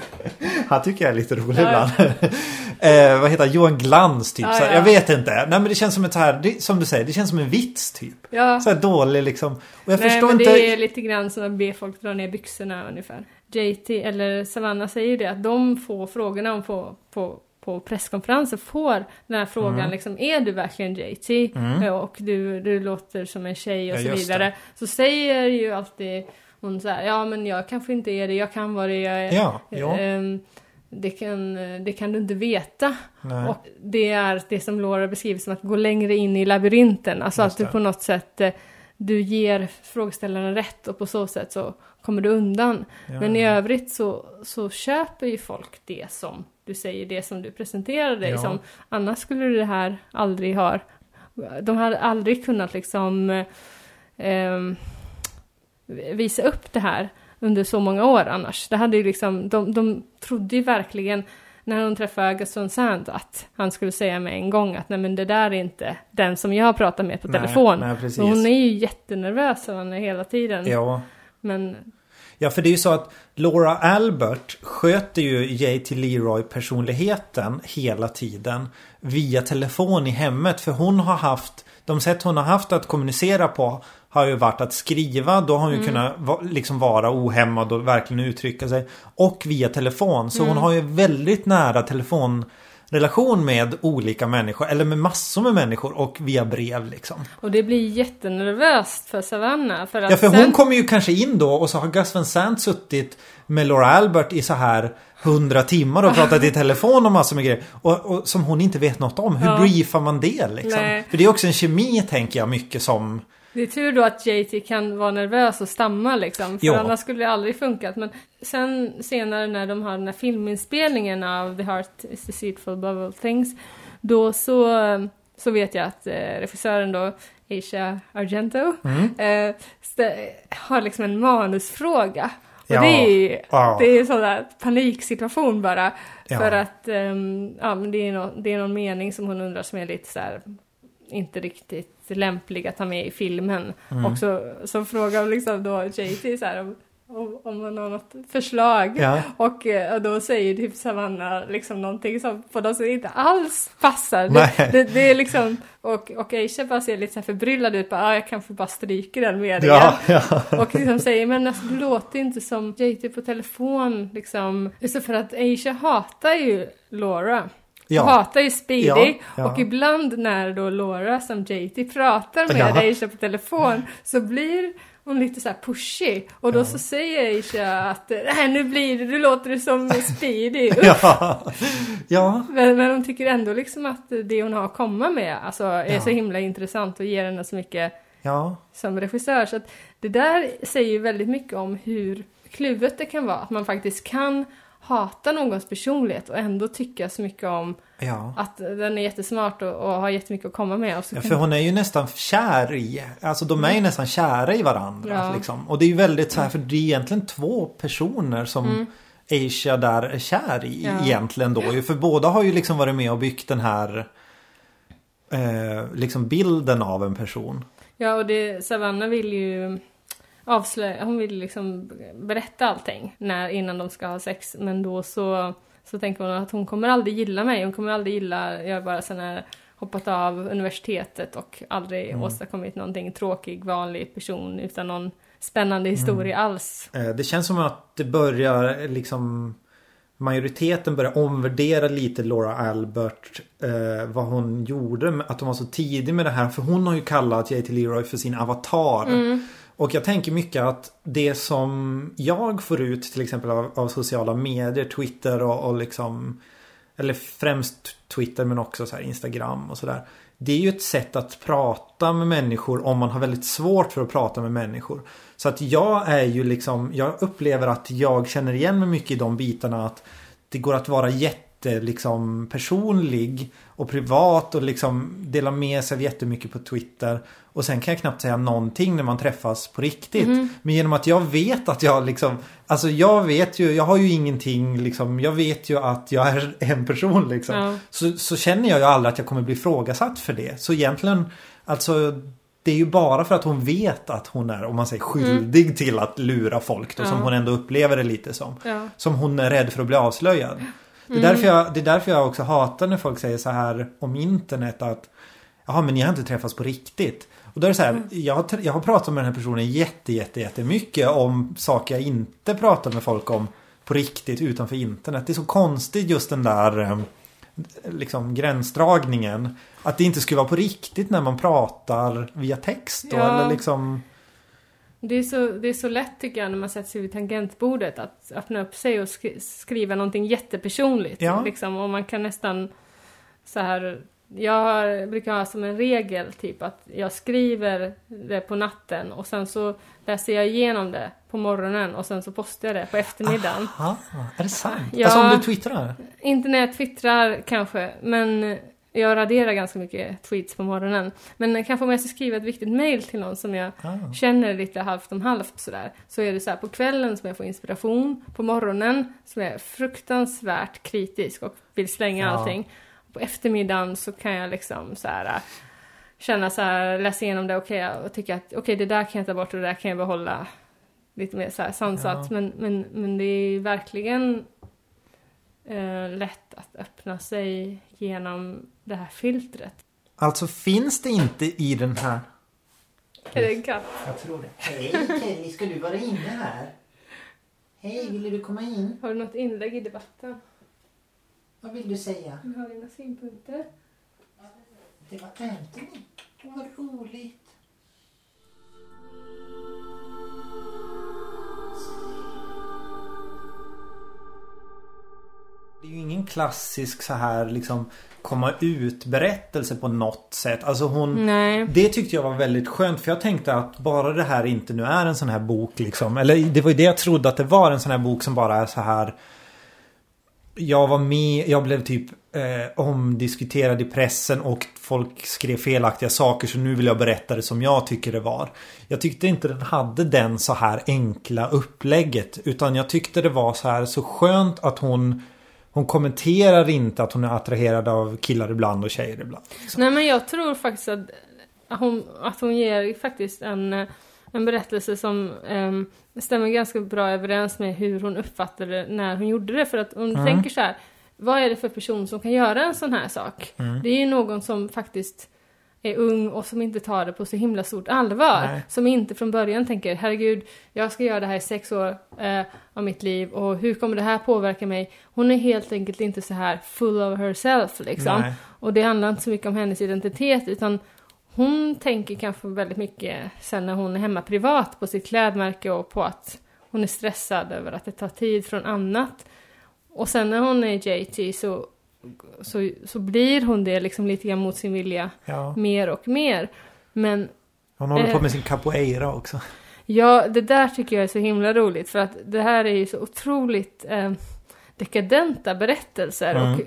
Han tycker jag är lite rolig Ja. ibland. eh, vad heter han? Johan Glans typ. Ja, så här. ja. Jag vet inte. Nej men det känns som ett så här, det, som du säger, det känns som en vits typ. Ja. Så här dålig liksom. Och jag förstår men inte. det är lite grann som att be folk dra ner byxorna ungefär. JT eller Savannah säger ju det att de får frågorna om på, på, på presskonferenser får den här frågan Mm. liksom, är du verkligen JT? Mm. Och du, du låter som en tjej och Ja, så vidare. Så säger ju alltid hon så här, ja men jag kanske inte är det, jag kan vara det, jag är. Ja, jo. Ehm, det, kan, det kan du inte veta. Nej. Och det är det som Laura beskriver som att gå längre in i labyrinten. Alltså Just att du på något sätt eh, du ger frågeställaren rätt och på så sätt så kommer du undan. Ja. Men i övrigt så, så köper ju folk det som du säger, det som du presenterar dig Ja. som. Annars skulle det här aldrig ha... De hade aldrig kunnat liksom eh, visa upp det här under så många år annars. Det hade ju liksom, de, de trodde ju verkligen när hon träffade Gaston Sant att han skulle säga med en gång att nej men det där är inte den som jag har pratat med på Nej, telefon. nej, precis. och hon är ju jättenervös av henne hela tiden. Ja. Men ja, för det är ju så att Laura Albert sköter ju JT Leroy-personligheten hela tiden via telefon i hemmet. För hon har haft, de sätt hon har haft att kommunicera på har ju varit att skriva. Då har hon ju Mm. kunnat liksom vara ohämmad och verkligen uttrycka sig. Och via telefon. Så Mm. hon har ju väldigt nära telefonrelation med olika människor. Eller med massor med människor och via brev liksom. Och det blir jättenervöst för Savannah. För att Ja för sen, hon kommer ju kanske in då och så har Gus Van Sant suttit med Laura Albert i så här hundra timmar och pratat i telefon om massor med grejer. Och, och som hon inte vet något om. Hur Ja. briefar man det liksom? Nej. För det är också en kemi tänker jag mycket som... Det är tur då att JT kan vara nervös och stamma liksom. För Ja. annars skulle det aldrig funkat. Men sen senare när de har den här filminspelningen av The Heart is deceitful all things. Då så, så vet jag att eh, regissören då Asia Argento, Mm. eh, har liksom en manusfråga. Och Ja. det är ju Ja. det är en sån där paniksituation bara. Ja. För att ehm, ja, men det, är nå- det är någon mening som hon undrar som är lite så här inte riktigt lämplig att ta med i filmen. Mm. Och så, så frågar hon liksom då JT så här om, om, om man har något förslag. Ja. Och, eh, och då säger typ Savanna liksom någonting som på något sätt inte alls passar. Det, det, det är liksom, och, och Aisha bara ser lite så här förbryllad ut, bara, ah, jag kanske bara stryker den meningen. Ja, ja. Och liksom säger, men alltså, du låter inte som JT på telefon liksom. Det, för att Aisha hatar ju Laura. Ja. Hatar ju Speedy. Ja, ja. Och ibland när då Laura som JT pratar med. Aisha på telefon så blir hon lite så här pushy. Och då så säger Aisha att nej nu blir det, du låter det som Speedy. Ja. Men, men hon tycker ändå liksom att det hon har att komma med alltså, är så himla intressant och ger henne så mycket som regissör. Så att det där säger ju väldigt mycket om hur kluvet det kan vara. Att man faktiskt kan hata någons personlighet och ändå tycka så mycket om Ja. att den är jättesmart och, och har jättemycket att komma med. Och så Ja, för hon är ju nästan kär i, alltså de är ju nästan kära i varandra. Ja. Liksom. Och det är ju väldigt så här, för det är egentligen två personer som Asia där är kär i Mm. Ja. egentligen då. För båda har ju liksom varit med och byggt den här eh, liksom bilden av en person. Ja, och det, Savannah vill ju avslöja, hon vill liksom berätta allting när, innan de ska ha sex. Men då så, så tänker hon att hon kommer aldrig gilla mig. Hon kommer aldrig gilla, jag är bara sån här hoppat av universitetet och aldrig Mm. åstadkommit någonting tråkig, vanlig person utan någon spännande historia alls. Eh, det känns som att det börjar liksom Majoriteten börjar omvärdera lite Laura Albert eh, Vad hon gjorde Att hon var så tidig med det här För hon har ju kallat J.T. Leroy för sin avatar och jag tänker mycket att det som jag får ut till exempel av, av sociala medier Twitter och, och liksom Eller främst Twitter men också så här Instagram och sådär Det är ju ett sätt att prata med människor om man har väldigt svårt för att prata med människor. Så att jag är ju liksom Jag upplever att jag känner igen mig mycket i de bitarna att Det går att vara jätte liksom personlig och privat och liksom dela med sig av jättemycket på Twitter. Och sen kan jag knappt säga någonting när man träffas på riktigt. Men genom att jag vet att jag liksom Alltså jag vet ju, jag har ju ingenting liksom Jag vet ju att jag är en person liksom. Ja. Så, så känner jag ju aldrig att jag kommer bli ifrågasatt för det. Så egentligen Alltså det är ju bara för att hon vet att hon är, om man säger skyldig till att lura folk då, Ja. som hon ändå upplever det lite som. Ja. Som hon är rädd för att bli avslöjad. Det är, därför jag, det är därför jag också hatar när folk säger så här om internet att Jaha men ni har inte träffats på riktigt. Och då är det så här, jag, har, jag har pratat med den här personen jätte, jätte, jättemycket om saker jag inte pratar med folk om på riktigt utanför internet. Det är så konstigt just den där eh, liksom gränsdragningen. Att det inte skulle vara på riktigt när man pratar via text då, Ja. eller liksom Det är, så, det är så lätt tycker jag när man sätter sig vid tangentbordet att öppna upp sig och skri- skriva någonting jättepersonligt. Ja. Liksom, och man kan nästan så här jag har, brukar ha som en regel typ att jag skriver det på natten och sen så läser jag igenom det på morgonen och sen så postar jag det på eftermiddagen. Aha, är det sant? Ja. Alltså om du twittrar? Inte när jag twittrar kanske, men jag raderar ganska mycket tweets på morgonen. Men kanske om jag ska skriva ett viktigt mail till någon som jag Ah. känner lite halvt om halvt sådär. Så är det så här på kvällen som jag får inspiration. På morgonen som jag är fruktansvärt kritisk och vill slänga Ja. allting. På eftermiddagen så kan jag liksom så här äh, känna så här, läsa igenom det okej och tycka att okej det där kan jag ta bort och det där kan jag behålla. Lite mer så här sansat. Ja. Men, men, men det är verkligen eh, lätt att öppna sig genom det här filtret. Alltså finns det inte i den här Är det en katt? Jag tror det. Hej Kelly, ska du vara inne här? Hej, ville du komma in? Har du något inlägg i debatten? Vad vill du säga? Du har dina synpunkter? Det var Anthony. Vad roligt. Det är ju ingen klassisk så här liksom komma ut berättelse på något sätt. Alltså hon Nej. Det tyckte jag var väldigt skönt för jag tänkte att bara det här inte nu är en sån här bok liksom. Eller det var ju det jag trodde att det var en sån här bok som bara är så här jag var med, jag blev typ eh, omdiskuterad i pressen och folk skrev felaktiga saker så nu vill jag berätta det som jag tycker det var. Jag tyckte inte den hade den så här enkla upplägget utan jag tyckte det var så här så skönt att hon hon kommenterar inte att hon är attraherad av killar ibland och tjejer ibland. Liksom. Nej men jag tror faktiskt att hon, att hon ger faktiskt en, en berättelse som um, stämmer ganska bra överens med hur hon uppfattade när hon gjorde det. För att hon mm. tänker så här, vad är det för person som kan göra en sån här sak? Mm. Det är ju någon som faktiskt är ung och som inte tar det på så himla stort allvar. Nej. Som inte från början tänker, herregud, jag ska göra det här i sex år eh, av mitt liv och hur kommer det här påverka mig? Hon är helt enkelt inte så här full of herself liksom. Nej. Och det handlar inte så mycket om hennes identitet utan hon tänker kanske väldigt mycket sen när hon är hemma privat på sitt klädmärke och på att hon är stressad över att det tar tid från annat. Och sen när hon är JT så, så, så blir hon det liksom lite grann mot sin vilja ja. mer och mer. Men... Hon håller eh, på med sin capoeira också. Ja, det där tycker jag är så himla roligt för att det här är ju så otroligt eh, dekadenta berättelser. Mm. Och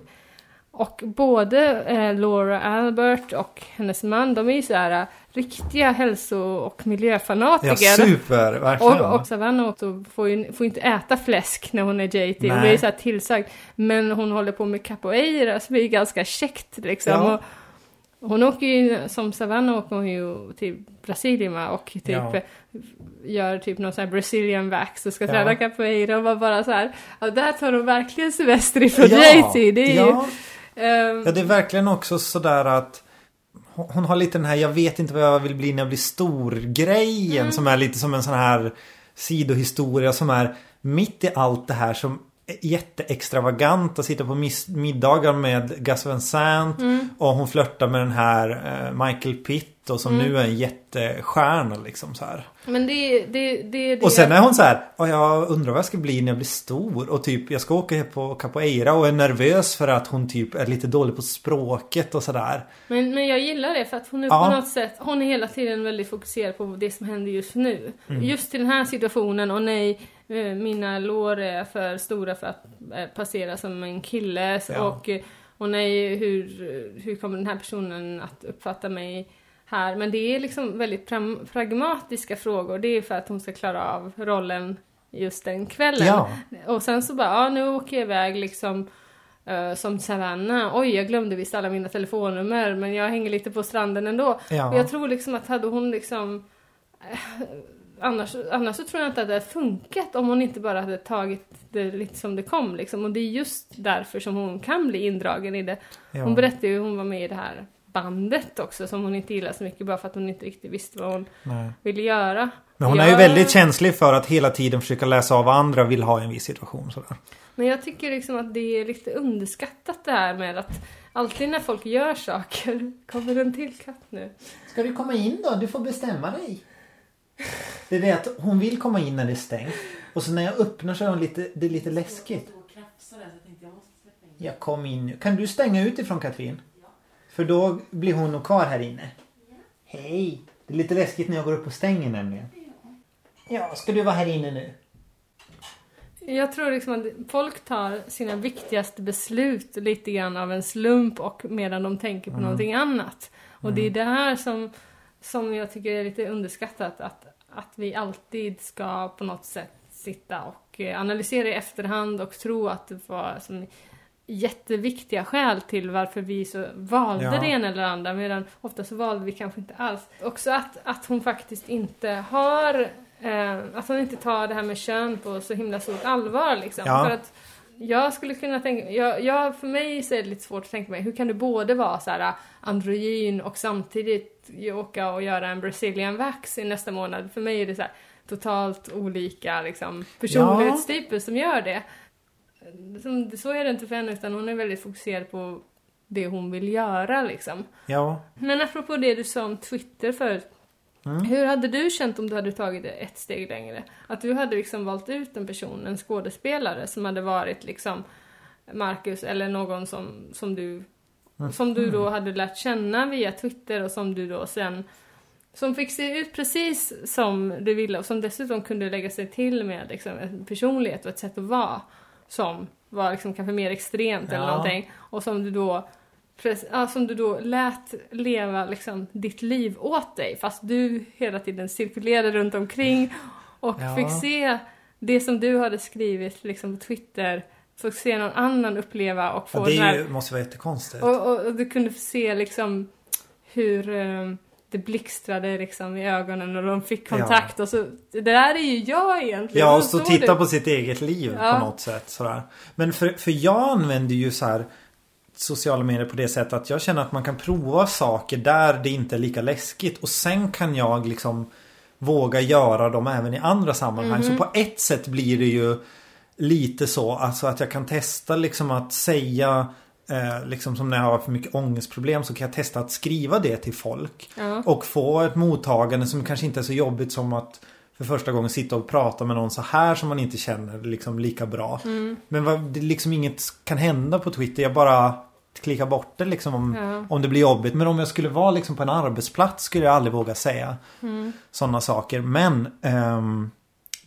och både eh, Laura Albert och hennes man, de är ju så här uh, riktiga hälso och miljöfanatiker. Ja, super, verkligen. Och, och Savannah också får ju får inte äta fläsk när hon är JT. Nej. Hon är ju så här tillsagd. Men hon håller på med capoeira som är ganska käckt liksom. Ja. Och, hon åker ju, som Savannah åker hon ju till Brasilien och typ ja. gör typ någon sån här Brazilian wax och ska träna capoeira och var bara så här. Ja, där tar hon verkligen semester ifrån ja. JT. Det är ja. ju ja, det är verkligen också sådär att hon har lite den här jag vet inte vad jag vill bli när jag blir stor grejen mm. som är lite som en sån här sidohistoria som är mitt i allt det här som jätteextravagant att sitta på middagar med Gus Van Sant mm. och hon flörtar med den här eh, Michael Pitt och som mm. nu är en jättestjärna liksom så här. Men det, det, det, det Och sen är hon så här, jag undrar vad jag ska bli när jag blir stor och typ jag ska åka på capoeira och är nervös för att hon typ är lite dålig på språket och sådär. Men, men jag gillar det för att hon är ja. på något sätt, hon är hela tiden väldigt fokuserad på det som händer just nu. Mm. Just i den här situationen och nej Eh, mina lår är för stora för att eh, passera som en kille ja. och, eh, och nej, hur, hur kommer den här personen att uppfatta mig här? Men det är liksom väldigt pragmatiska frågor. Det är för att hon ska klara av rollen just den kvällen. Ja. Och sen så bara, ja nu åker jag iväg liksom uh, som Savannah. Oj, jag glömde visst alla mina telefonnummer men jag hänger lite på stranden ändå. Ja. Och jag tror liksom att hade hon liksom annars, annars så tror jag inte att det hade funkat om hon inte bara hade tagit det lite som det kom liksom. Och det är just därför som hon kan bli indragen i det. Ja. Hon berättade ju hur hon var med i det här bandet också som hon inte gillade så mycket bara för att hon inte riktigt visste vad hon Nej. ville göra. Men hon jag... är ju väldigt känslig för att hela tiden försöka läsa av vad andra vill ha i en viss situation. Sådär. Men jag tycker liksom att det är lite underskattat det här med att alltid när folk gör saker kommer en till katt nu. Ska du komma in då? Du får bestämma dig. Det är det att hon vill komma in när det är stängt. Och så när jag öppnar så är hon lite, det är lite läskigt. Ja, kom in nu. Kan du stänga utifrån Katrin? För då blir hon nog kvar här inne. Hej! Det är lite läskigt när jag går upp och stänger nämligen. Ja, ska du vara här inne nu? Jag tror liksom att folk tar sina viktigaste beslut lite grann av en slump och medan de tänker på mm. någonting annat. Och det är mm. det här som som jag tycker är lite underskattat att, att vi alltid ska på något sätt sitta och eh, analysera i efterhand och tro att det var som jätteviktiga skäl till varför vi så valde ja. det ena eller andra medan ofta så valde vi kanske inte alls. Också att, att hon faktiskt inte har eh, att hon inte tar det här med kön på så himla stort allvar liksom. Ja. För att jag skulle kunna tänka, jag, jag, för mig så är det lite svårt att tänka mig, hur kan du både vara så här äh, androgyn och samtidigt åka och göra en Brazilian wax i nästa månad? För mig är det så här, totalt olika liksom, personlighetstyper ja. som gör det. Som, så är det inte för henne utan hon är väldigt fokuserad på det hon vill göra liksom. Ja. Men apropå det du sa om Twitter förut. Mm. Hur hade du känt om du hade tagit det ett steg längre? Att du hade liksom valt ut en person, en skådespelare som hade varit liksom Marcus eller någon som, som du mm. som du då hade lärt känna via Twitter och som du då sen som fick se ut precis som du ville och som dessutom kunde lägga sig till med liksom, en personlighet och ett sätt att vara som var liksom kanske mer extremt eller Ja. någonting. Och som du då ja, som du då lät leva liksom ditt liv åt dig fast du hela tiden cirkulerade runt omkring och Ja. fick se det som du hade skrivit liksom på Twitter, fick se någon annan uppleva och få Ja, det är ju, måste vara jättekonstigt. och, och, och du kunde se liksom hur eh, det blixtrade liksom i ögonen och de fick kontakt och så. Det där är ju jag egentligen. Ja, och står titta du- på sitt eget liv Ja. på något sätt. Sådär. Men för, för jag använder ju så här sociala medier på det sättet att jag känner att man kan prova saker där det inte är lika läskigt. Och sen kan jag liksom våga göra dem även i andra sammanhang. Mhm. Så på ett sätt blir det ju lite så. Alltså att jag kan testa liksom att säga Eh, liksom som när jag har för mycket ångestproblem så kan jag testa att skriva det till folk. Ja. Och få ett mottagande som kanske inte är så jobbigt som att för första gången sitta och prata med någon så här som man inte känner liksom lika bra. Mm. Men vad, det liksom inget kan hända på Twitter. Jag bara klickar bort det liksom om, Ja. om det blir jobbigt. Men om jag skulle vara liksom på en arbetsplats skulle jag aldrig våga säga Mm. sådana saker. Men ehm,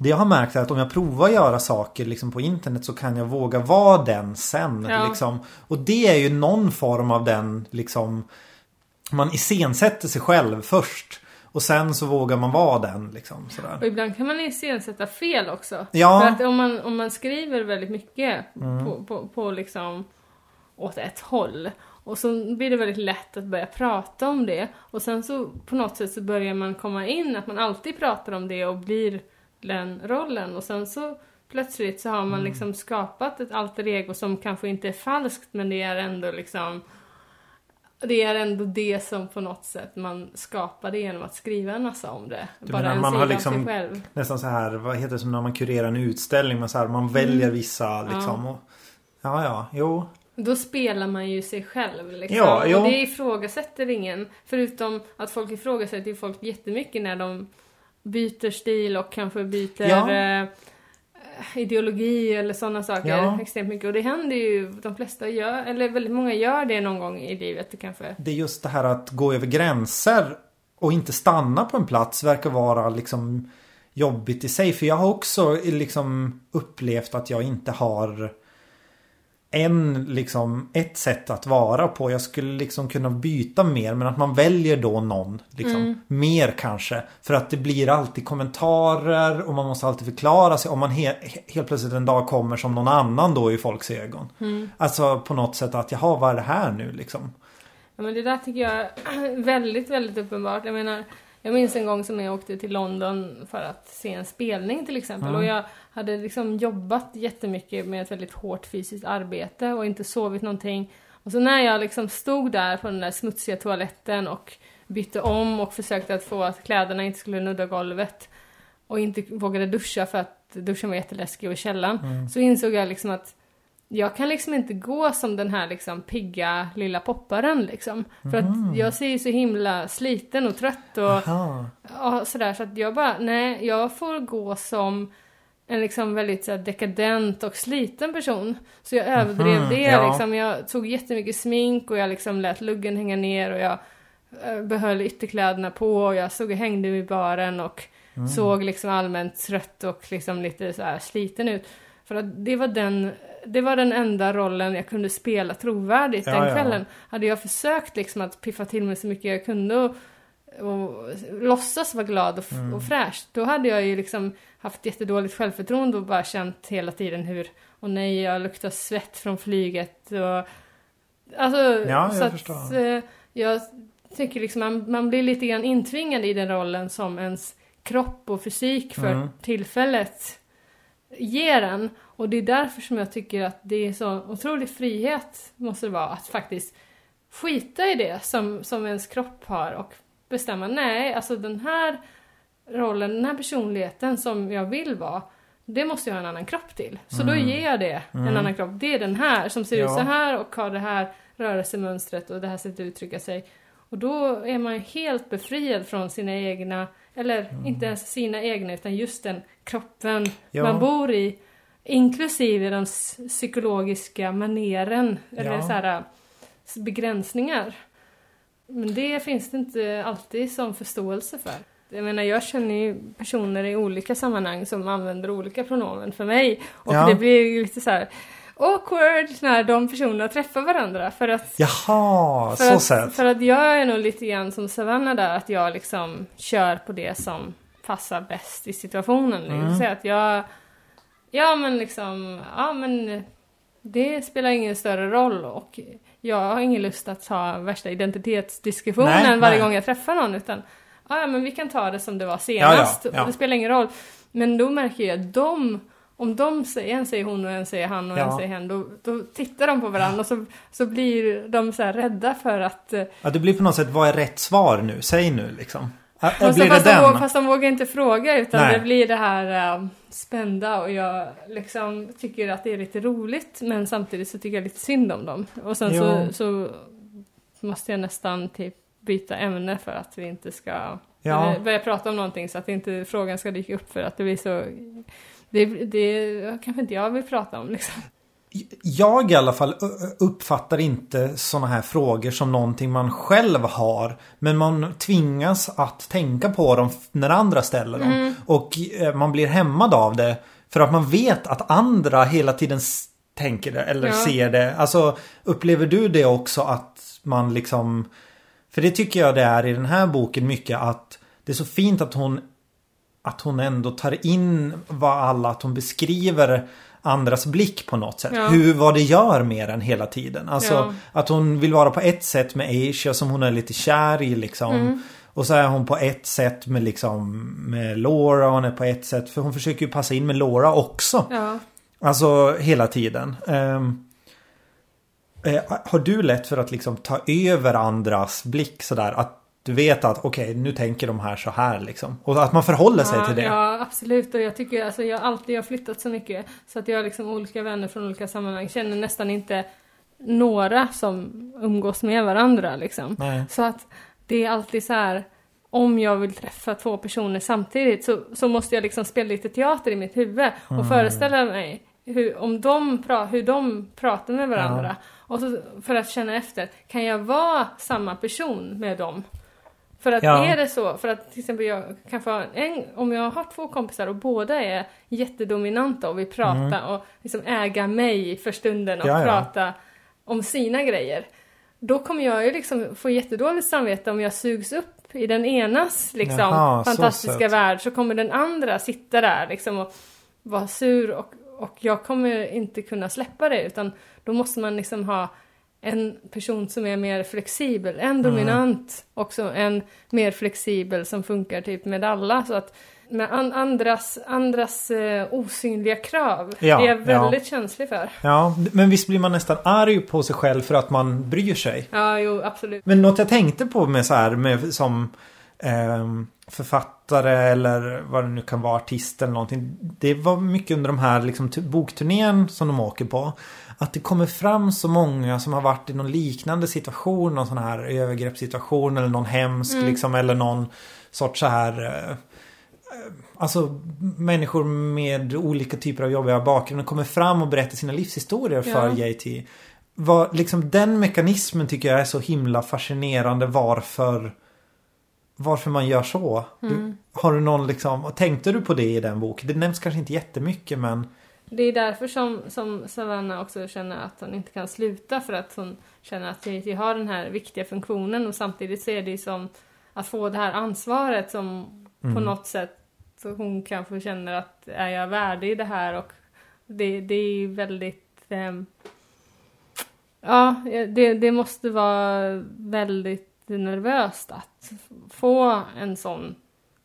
det jag har märkt är att om jag provar att göra saker liksom på internet så kan jag våga vara den sen. Ja. Liksom. Och det är ju någon form av den liksom Man iscensätter sig själv först. Och sen så vågar man vara den liksom. Och Sådär. ibland kan man iscensätta fel också. Ja. För att om man, om man skriver väldigt mycket Mm. på, på, på liksom åt ett håll. Och så blir det väldigt lätt att börja prata om det. Och sen så på något sätt så börjar man komma in att man alltid pratar om det och blir den rollen. Och sen så plötsligt så har man Mm. liksom skapat ett alter ego som kanske inte är falskt men det är ändå liksom det är ändå det som på något sätt man skapade genom att skriva en massa om det. Du Bara menar en man sida har liksom- själv. Nästan så här, vad heter det som när man kurerar en utställning. Man, så här, man väljer vissa liksom. Och, ja, ja, jo. Då spelar man ju sig själv liksom. Ja, jo. och det ifrågasätter ingen. Förutom att folk ifrågasätter ju folk jättemycket när de byter stil och kanske byter Ja. eh, ideologi eller sådana saker Ja. extremt mycket. Och det händer ju, de flesta gör, eller väldigt många gör det någon gång i livet kanske. Det är just det här att gå över gränser och inte stanna på en plats verkar vara liksom jobbigt i sig. För jag har också liksom upplevt att jag inte har en liksom ett sätt att vara på. Jag skulle liksom kunna byta mer men att man väljer då någon liksom mer kanske. För att det blir alltid kommentarer och man måste alltid förklara sig om man he helt plötsligt en dag kommer som någon annan då i folks ögon. Alltså på något sätt att jaha vad är det här nu liksom? Ja men det där tycker jag är väldigt, väldigt uppenbart. Jag menar, jag minns en gång som jag åkte till London för att se en spelning till exempel. Mm. Och jag hade liksom jobbat jättemycket med ett väldigt hårt fysiskt arbete och inte sovit någonting. Och så när jag liksom stod där på den där smutsiga toaletten och bytte om och försökte att få att kläderna inte skulle nudda golvet och inte vågade duscha för att duschen var jätteläskig och i källaren. Mm. Så insåg jag liksom att jag kan liksom inte gå som den här liksom pigga lilla popparen liksom. För att jag ser ju så himla sliten och trött och ja, sådär så att jag bara, nej, jag får gå som en liksom väldigt så här, dekadent och sliten person. Så jag överdrev Mhm, det ja. liksom. Jag tog jättemycket smink och jag liksom lät luggen hänga ner och jag eh, behöll ytterkläderna på och jag stod och hängde vid baren och Mm. såg liksom allmänt trött och liksom lite så här sliten ut. För att det var den, det var den enda rollen jag kunde spela trovärdigt Ja, den ja. kvällen. Hade jag försökt liksom att piffa till mig så mycket jag kunde och, och låtsas vara glad och, Mm. och fräsch, då hade jag ju liksom haft jättedåligt självförtroende och bara känt hela tiden hur, och nej, jag luktar svett från flyget och Alltså, jag så att eh, jag tycker liksom man, man blir lite grann intvingad i den rollen som ens kropp och fysik för Mm. tillfället ger en. Och det är därför som jag tycker att det är så otrolig frihet måste det vara att faktiskt skita i det som, som ens kropp har och bestämma nej, alltså den här rollen, den här personligheten som jag vill vara det måste jag ha en annan kropp till. Så då ger jag det en annan kropp. Det är den här som ser ut Mm. Ja. så här och har det här rörelsemönstret och det här sättet att uttrycka sig. Och då är man helt befriad från sina egna, eller Mm. inte ens sina egna utan just den kroppen Ja. man bor i. Inklusive de s- psykologiska maneren, eller Ja. så här begränsningar. Men det finns det inte alltid som förståelse för. Jag menar, jag känner ju personer i olika sammanhang som använder olika pronomen för mig. Och Ja. det blir ju lite så här. awkward när de personerna träffar varandra. För att, Jaha, för så att, sett. för att jag är nog lite grann som Savannah där, att jag liksom kör på det som passar bäst i situationen. Mm. säga att jag, ja men liksom, ja men det spelar ingen större roll och jag har ingen lust att ha värsta identitetsdiskussionen Nej, varje nej. gång jag träffar någon utan ja men vi kan ta det som det var senast Ja, ja, ja. det spelar ingen roll. Men då märker jag att de om de säger, en säger hon och en säger han och en säger hen, då, då tittar de på varandra och så, så blir de så rädda för att... eh, Ja, det blir på något sätt, vad är rätt svar nu? Säg nu liksom. Ä- Fast, blir det fast, de, den? vågar- fast de vågar inte fråga utan Nej. det blir det här äh, spända och jag liksom tycker att det är lite roligt men samtidigt så tycker jag lite synd om dem. Och sen så, så måste jag nästan typ byta ämne för att vi inte ska Ja. börja prata om någonting så att inte frågan ska dyka upp för att det blir så det, det kanske inte jag vill prata om liksom. Jag i alla fall uppfattar inte sådana här frågor som någonting man själv har. Men man tvingas att tänka på dem när andra ställer dem. Mm. Och eh, man blir hämmad av det. För att man vet att andra hela tiden tänker det eller Ja. ser det. Alltså upplever du det också att man liksom... För det tycker jag det är i den här boken mycket att det är så fint att hon att hon ändå tar in vad alla, att hon beskriver andras blick på något sätt. Ja. Hur, vad det gör med den hela tiden. Alltså Ja. att hon vill vara på ett sätt med Asia som hon är lite kär i liksom. Mm. Och så är hon på ett sätt med liksom med Laura och hon är på ett sätt. För hon försöker ju passa in med Laura också. Ja. Alltså hela tiden. Ehm, eh, har du lätt för att liksom ta över andras blick sådär? Att du vet att okej nu tänker de här så här liksom. Och att man förhåller sig ja, till det. Ja, absolut. Och jag tycker, alltså jag alltid har flyttat så mycket. Så att jag har liksom olika vänner från olika sammanhang. Känner nästan inte några som umgås med varandra liksom. Nej. Så att det är alltid så här. Om jag vill träffa två personer samtidigt så, så måste jag liksom spela lite teater i mitt huvud och Mm. föreställa mig hur, om de pra, hur de pratar med varandra. Och så, för att känna efter, kan jag vara samma person med dem? För att Ja. är det så, för att till exempel jag kan få en, om jag har två kompisar och båda är jättedominanta och vill prata och liksom äga mig för stunden och Mm. Ja, ja. prata om sina grejer. Då kommer jag ju liksom få jättedåligt samvete om jag sugs upp i den enas liksom Jaha, så fantastiska sött. värld så kommer den andra sitta där liksom och vara sur och, och jag kommer inte kunna släppa det utan då måste man liksom ha en person som är mer flexibel, en dominant, också en mer flexibel som funkar typ med alla så att med an, andras, andras eh, osynliga krav, Ja, det är jag ja. väldigt känslig för. Ja, men visst blir man nästan arg på sig själv för att man bryr sig. Ja, jo, absolut. Men något jag tänkte på med så här med som ehm, författare eller vad det nu kan vara, artist eller någonting. Det var mycket under de här liksom, bokturnén som de åker på. Att det kommer fram så många som har varit i någon liknande situation, någon sån här övergreppssituation eller någon hemsk liksom eller någon sorts så här eh, Alltså människor med olika typer av jobbiga bakgrunder kommer fram och berättar sina livshistorier för Ja. JT. Vad, liksom den mekanismen tycker jag är så himla fascinerande varför Varför man gör så. Du, har du någon liksom, tänkte du på det i den boken? Det nämns kanske inte jättemycket men Det är därför som, som Savannah också känner att hon inte kan sluta för att hon känner att JT har den här viktiga funktionen och samtidigt så är det ju som att få det här ansvaret som på något sätt så hon kanske känner att är jag värdig det här? Och det, det är väldigt ehm, Ja, det, det måste vara väldigt nervöst att få en sån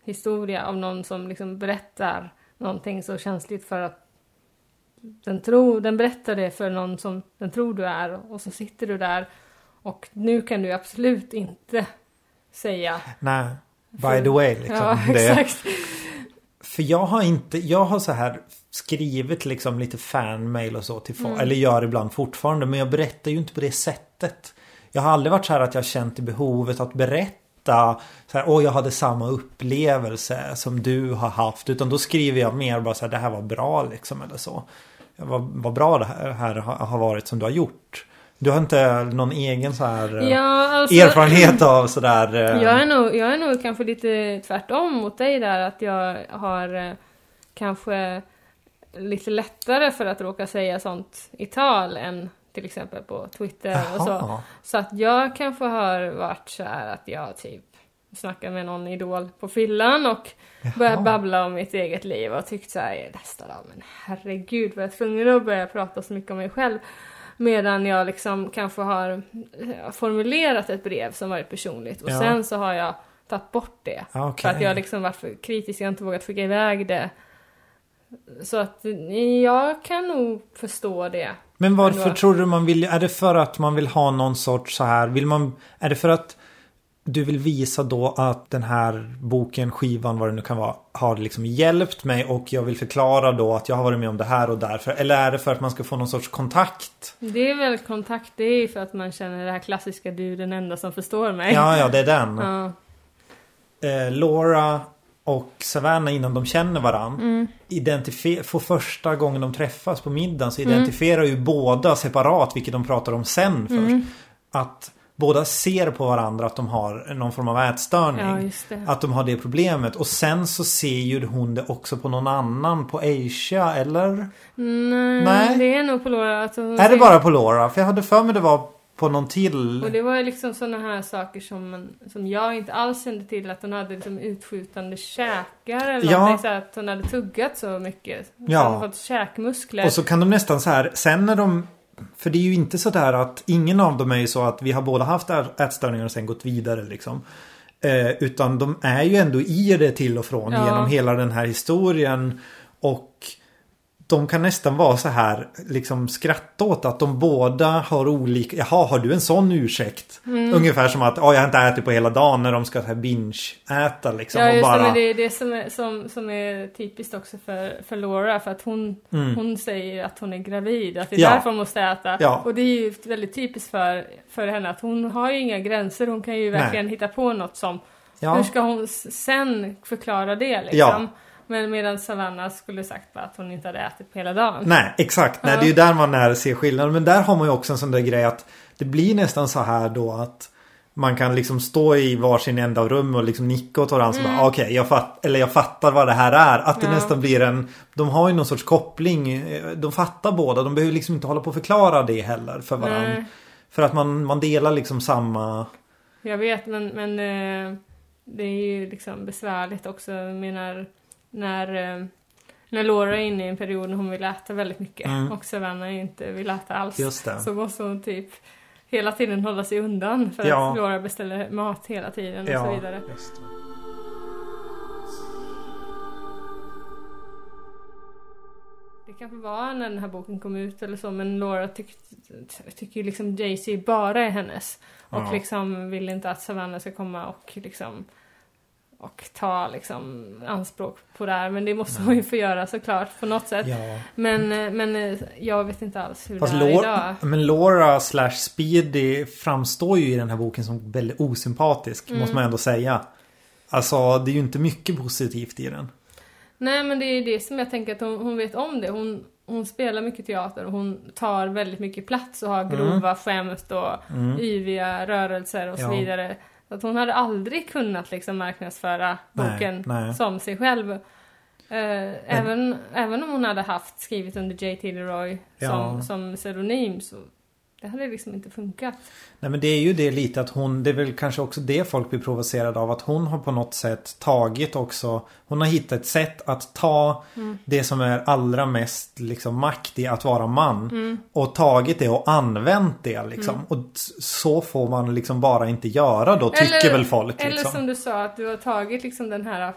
historia av någon som liksom berättar någonting så känsligt för att den, tror, den berättar det för någon som den tror du är och så sitter du där och nu kan du absolut inte säga nej. By the way liksom. Ja, det, exakt. För jag har inte, jag har så här skrivit liksom lite fanmail och så till folk. Mm. Eller gör ibland fortfarande. Men jag berättar ju inte på det sättet. Jag har aldrig varit så här att jag känt behovet att berätta. Så här, åh jag hade samma upplevelse som du har haft. Utan då skriver jag mer bara så här, det här var bra liksom eller så. Vad, vad bra det här, här har varit som du har gjort. Du har inte någon egen så här eh, Ja, alltså, erfarenhet av sådär. eh, Jag är, nog, jag är nog kanske lite tvärtom mot dig där att jag har eh, kanske lite lättare för att råka säga sånt i tal än till exempel på Twitter och så. Så att jag kanske har varit så här att jag typ snackar med någon idol på fyllan och börjar babbla om mitt eget liv och tyckt så här nästan, men herregud var jag tvungen att börja prata så mycket om mig själv. Medan jag liksom kanske har eh, formulerat ett brev som varit personligt och Ja. sen så har jag tagit bort det. Ja, För okej. att jag liksom varit för kritisk, jag har inte vågat skicka iväg det. Så att eh, jag kan nog förstå det. Men varför Ändå. tror du man vill... Är det för att man vill ha någon sorts så här... Vill man... Är det för att du vill visa då att den här boken, skivan, vad det nu kan vara, har liksom hjälpt mig och jag vill förklara då att jag har varit med om det här och därför. Eller är det för att man ska få någon sorts kontakt? Det är väl kontakt, det är ju för att man känner det här klassiska du är den enda som förstår mig. Ja, ja, det är den. Ja. Eh, Laura och Savannah innan de känner varann. Mm. För första gången de träffas på middagen så identifierar ju båda separat, vilket de pratar om sen först. Mm. Att båda ser på varandra att de har någon form av ätstörning. Ja, just det. Att de har det problemet. Och sen så ser ju hon det också på någon annan. På Asia eller? Nej, Nej. det är nog på Laura hon Är det ser- bara på Laura? För jag hade för mig det var på någon till. Och det var liksom sådana här saker som, som jag inte alls kände till. Att hon hade liksom utskjutande käkar eller Ja. någonting. Så att hon hade tuggat så mycket. Ja. hon fått käkmuskler. Och så kan de nästan så här, sen när de... För det är ju inte så där att ingen av dem är ju så att vi har båda haft ätstörningar och sen gått vidare liksom. Eh, utan de är ju ändå i det till och från Ja. genom hela den här historien. Och de kan nästan vara så här liksom skratta åt att de båda har olika. Jaha, har du en sån ursäkt? Mm. Ungefär som att "Ja, jag har inte ätit på hela dagen när de ska här binge-äta liksom. Ja och just det, bara... men det är det som är, som, som är typiskt också för, för Laura. För att hon, Mm. hon säger att hon är gravid. Att det är Ja. därför hon måste äta. Ja. Och det är ju väldigt typiskt för, för henne att hon har ju inga gränser. Hon kan ju Nej. verkligen hitta på något som Ja. Hur ska hon sen förklara det liksom? Ja. Men medan Savannah skulle sagt att hon inte hade ätit på hela dagen. Nej, exakt. Nej, det är ju där man när ser skillnaden. Men där har man ju också en sån där grej att det blir nästan så här då att man kan liksom stå i varsin ända av rum och liksom nicka åt varandra. Mm. Okej, okay, jag, fatt, eller jag fattar vad det här är. Att det Ja. nästan blir en... De har ju någon sorts koppling. De fattar båda. De behöver liksom inte hålla på och förklara det heller för varandra. Nej. För att man, man delar liksom samma... Jag vet men, men eh, det är ju liksom besvärligt också. Jag menar när, eh, när Laura är inne i en period när hon vill äta väldigt mycket Mm. och Savannah inte vill äta alls. Så måste hon typ hela tiden hålla sig undan för Ja. att Laura beställer mat hela tiden och så vidare. det. Kanske var när den här boken kom ut eller så men Laura tyck, tycker ju liksom Jay-Z bara är hennes. Och Ja. liksom vill inte att Savannah ska komma och liksom och ta liksom anspråk på det här. Men det måste hon ju få göra såklart på något sätt. Ja. Men, eh, men eh, jag vet inte alls hur Fast det är Laura, idag. men Laura slash Speedy framstår ju i den här boken som väldigt osympatisk. Mm. Måste man ändå säga. Alltså det är ju inte mycket positivt i den. Nej men det är det som jag tänker att hon, hon vet om det. Hon, hon spelar mycket teater och hon tar väldigt mycket plats och har grova skämt och Mm. yviga rörelser och så Ja. vidare. Att hon hade aldrig kunnat liksom marknadsföra Nej, boken nej. som sig själv. Eh, även, även om hon hade haft skrivit under J.T. Leroy Ja. som, som pseudonym så det hade liksom inte funkat. Nej men det är ju det lite att hon, det är väl kanske också det folk blir provocerade av. Att hon har på något sätt tagit också, hon har hittat ett sätt att ta Mm. det som är allra mest liksom makt i att vara man. Och tagit det och använt det liksom. Och s- så får man liksom bara inte göra då, tycker väl folk. Eller liksom. som du sa, att du har tagit liksom den här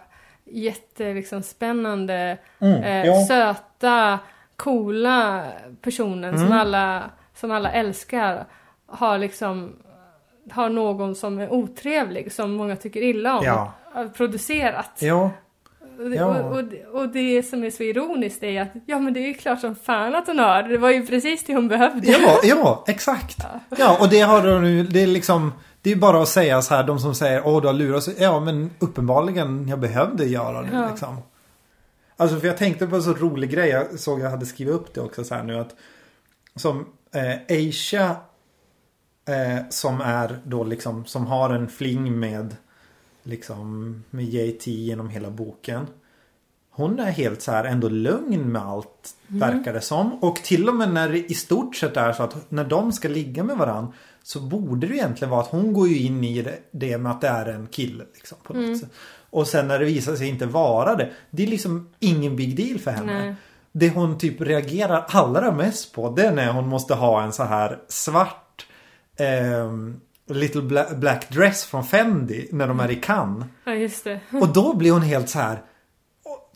jätte liksom, spännande, Mm, eh, söta, coola personen som, Mm. alla, som alla älskar. Har liksom har någon som är otrevlig, som många tycker illa om. Ja. Producerat. Ja. Ja. och, och, och det som är så ironiskt är att ja men det är ju klart som fan att hon har. Det var ju precis det hon behövde. Ja, ja, exakt. Ja, och det har du nu, det är liksom Det är ju bara att säga så här, de som säger åh du har lurat. Ja, men uppenbarligen jag behövde göra det Ja. liksom. Alltså för jag tänkte på en så rolig grej. Jag såg jag hade skrivit upp det också så här nu att som eh, Aisha eh, som är då liksom som har en fling med liksom med JT genom hela boken. hon är helt så här ändå lugn med allt verkar det som. Och till och med när det i stort sett är så att när de ska ligga med varandra så borde det egentligen vara att hon går ju in i det, det med att det är en kille. Liksom, på något sätt. Och sen när det visar sig inte vara det. Det är liksom ingen big deal för henne. Nej. Det hon typ reagerar allra mest på det är när hon måste ha en så här svart ehm, Little Bla- Black Dress från Fendi när de är i Cannes. Ja, just det. Och då blir hon helt så här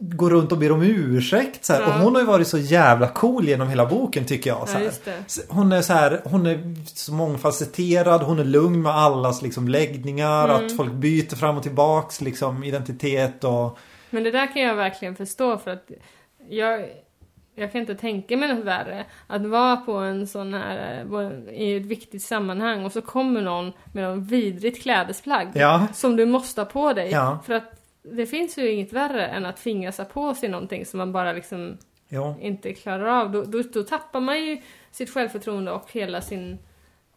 Går runt och ber om ursäkt så. Ja. Och hon har ju varit så jävla cool genom hela boken tycker jag. Så Ja. Hon är så här, hon är så mångfacetterad, hon är lugn med allas liksom läggningar, Mm. att folk byter fram och tillbaks liksom identitet och... Men det där kan jag verkligen förstå för att jag, jag kan inte tänka mig något värre. Att vara på en sån här, eh, i ett viktigt sammanhang och så kommer någon med någon vidrigt klädesplagg. Ja, Som du måste ha på dig. Ja. För att det finns ju inget värre än att tvingas ha på sig någonting som man bara liksom ja. inte klarar av. Då, då, då tappar man ju sitt självförtroende och hela sin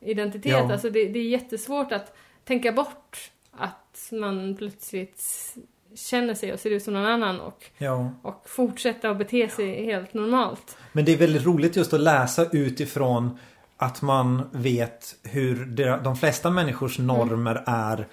identitet. Ja. Alltså det, det är jättesvårt att tänka bort att man plötsligt känner sig och ser ut som någon annan och, ja. och fortsätta att bete sig helt normalt. Men det är väldigt roligt just att läsa utifrån att man vet hur de flesta människors normer är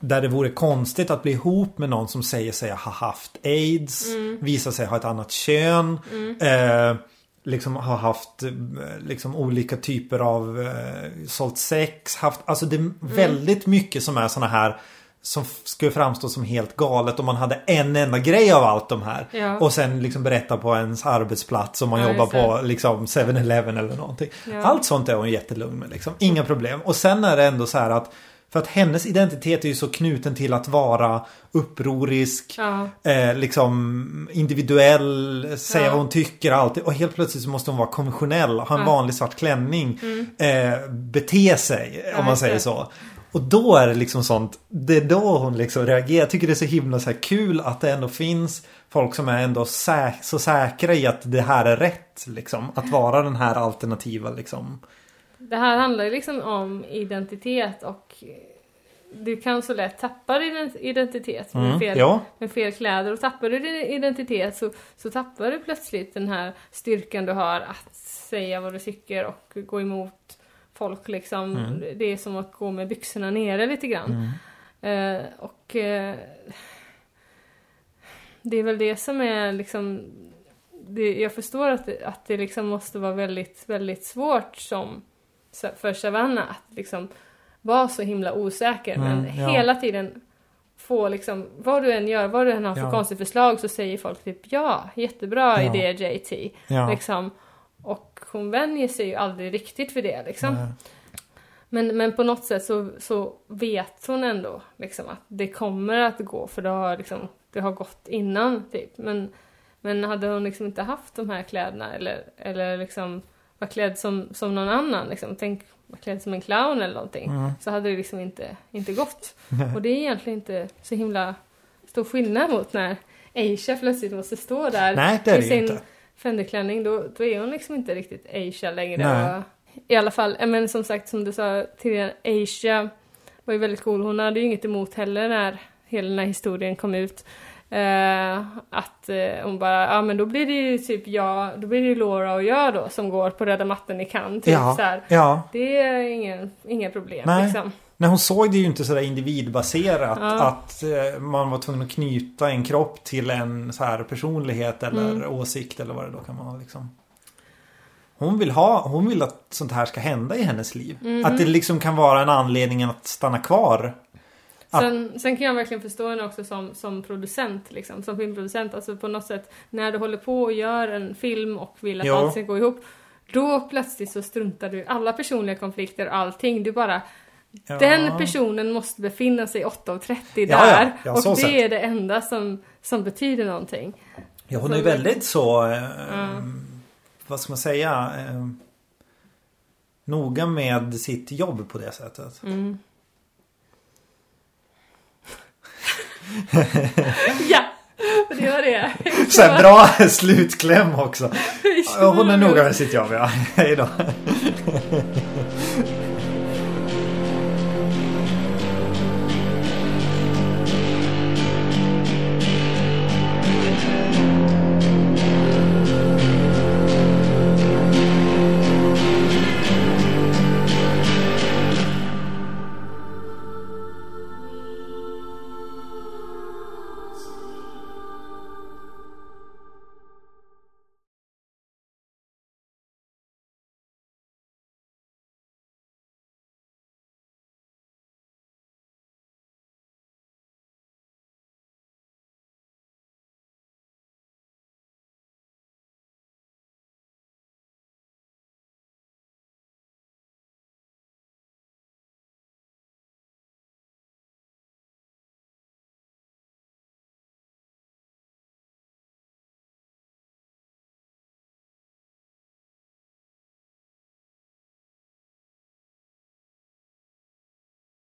där det vore konstigt att bli ihop med någon som säger sig ha haft aids, visar sig ha ett annat kön, eh, liksom har haft eh, liksom olika typer av eh, sålt sex, haft, alltså det är väldigt mycket som är såna här som skulle framstå som helt galet om man hade en enda grej av allt de här. Ja. Och sen liksom berätta på ens arbetsplats om man Ja, jobbar på liksom 7-Eleven eller någonting. Ja. Allt sånt är hon jättelugn med liksom. Inga problem. Och sen är det ändå så här att för att hennes identitet är ju så knuten till att vara upprorisk, eh, liksom individuell, säga vad hon tycker alltid. Och helt plötsligt så måste hon vara konventionell, ha en vanlig svart klänning, eh, bete sig om man säger så. Och då är det liksom sånt, det är då hon liksom reagerar. Jag tycker det är så himla så kul att det ändå finns folk som är ändå sä så säkra i att det här är rätt. Liksom. Att vara den här alternativa liksom. Det här handlar ju liksom om identitet och du kan så lätt tappa din identitet med, Mm, fel, ja. med fel kläder. Och tappar du din identitet så, så tappar du plötsligt den här styrkan du har att säga vad du tycker och gå emot folk liksom. Mm. Det är som att gå med byxorna nere lite grann. Eh, och eh, det är väl det som är liksom det, jag förstår att det, att det liksom måste vara väldigt, väldigt svårt som för Savanna att liksom vara så himla osäker men Mm, ja. hela tiden få liksom, vad du än gör, vad du än har för Ja. konstigt förslag så säger folk typ ja, jättebra Ja. idé JT. Ja. Liksom. Hon vänjer sig ju aldrig riktigt för det liksom. Nej. Men, men på något sätt så, så vet hon ändå liksom att det kommer att gå för det har, liksom, det har gått innan typ. Men, men hade hon liksom inte haft de här kläderna eller, eller liksom var klädd som, som någon annan, liksom, tänk var klädd som en clown eller någonting, Mm. så hade det liksom inte, inte gått. Och det är egentligen inte så himla stor skillnad mot när Aisha plötsligt måste stå där Nej, det är det sin inte. Fenderklänning, då, då är hon liksom inte riktigt Aisha längre. Och, I alla fall, eh, men som sagt som du sa tidigare, Aisha var ju väldigt cool. Hon hade ju inget emot heller när hela den här historien kom ut. Eh, att eh, hon bara, ja men då blir det ju typ jag, då blir det ju Laura och jag då som går på röda mattan i Cannes. Typ, Ja. så här. Ja. Det är ingen, inga problem Nej. liksom. Nej, hon såg det ju inte sådär individbaserat. Ja. Att eh, man var tvungen att knyta en kropp till en så här personlighet eller Mm. åsikt eller vad det då kan vara. Liksom. Hon vill ha, hon vill att sånt här ska hända i hennes liv. Mhm. Att det liksom kan vara en anledning att stanna kvar. Sen, sen kan jag verkligen förstå henne också som, som producent, liksom, som filmproducent. Alltså på något sätt, när du håller på och gör en film och vill att Ja. allt ska gå ihop. Då plötsligt så struntar du i alla personliga konflikter och allting. Du bara, Ja. den personen måste befinna sig 8.30 där. Ja, ja. Ja, och det sett. är det enda som, som betyder någonting. Ja, hon är väldigt så... Eh. Vad ska man säga? Eh, noga med sitt jobb på det sättet. Mm. ja, det var det. Så här, bra slutkläm också. Hon är noga med sitt jobb, ja. Hej då.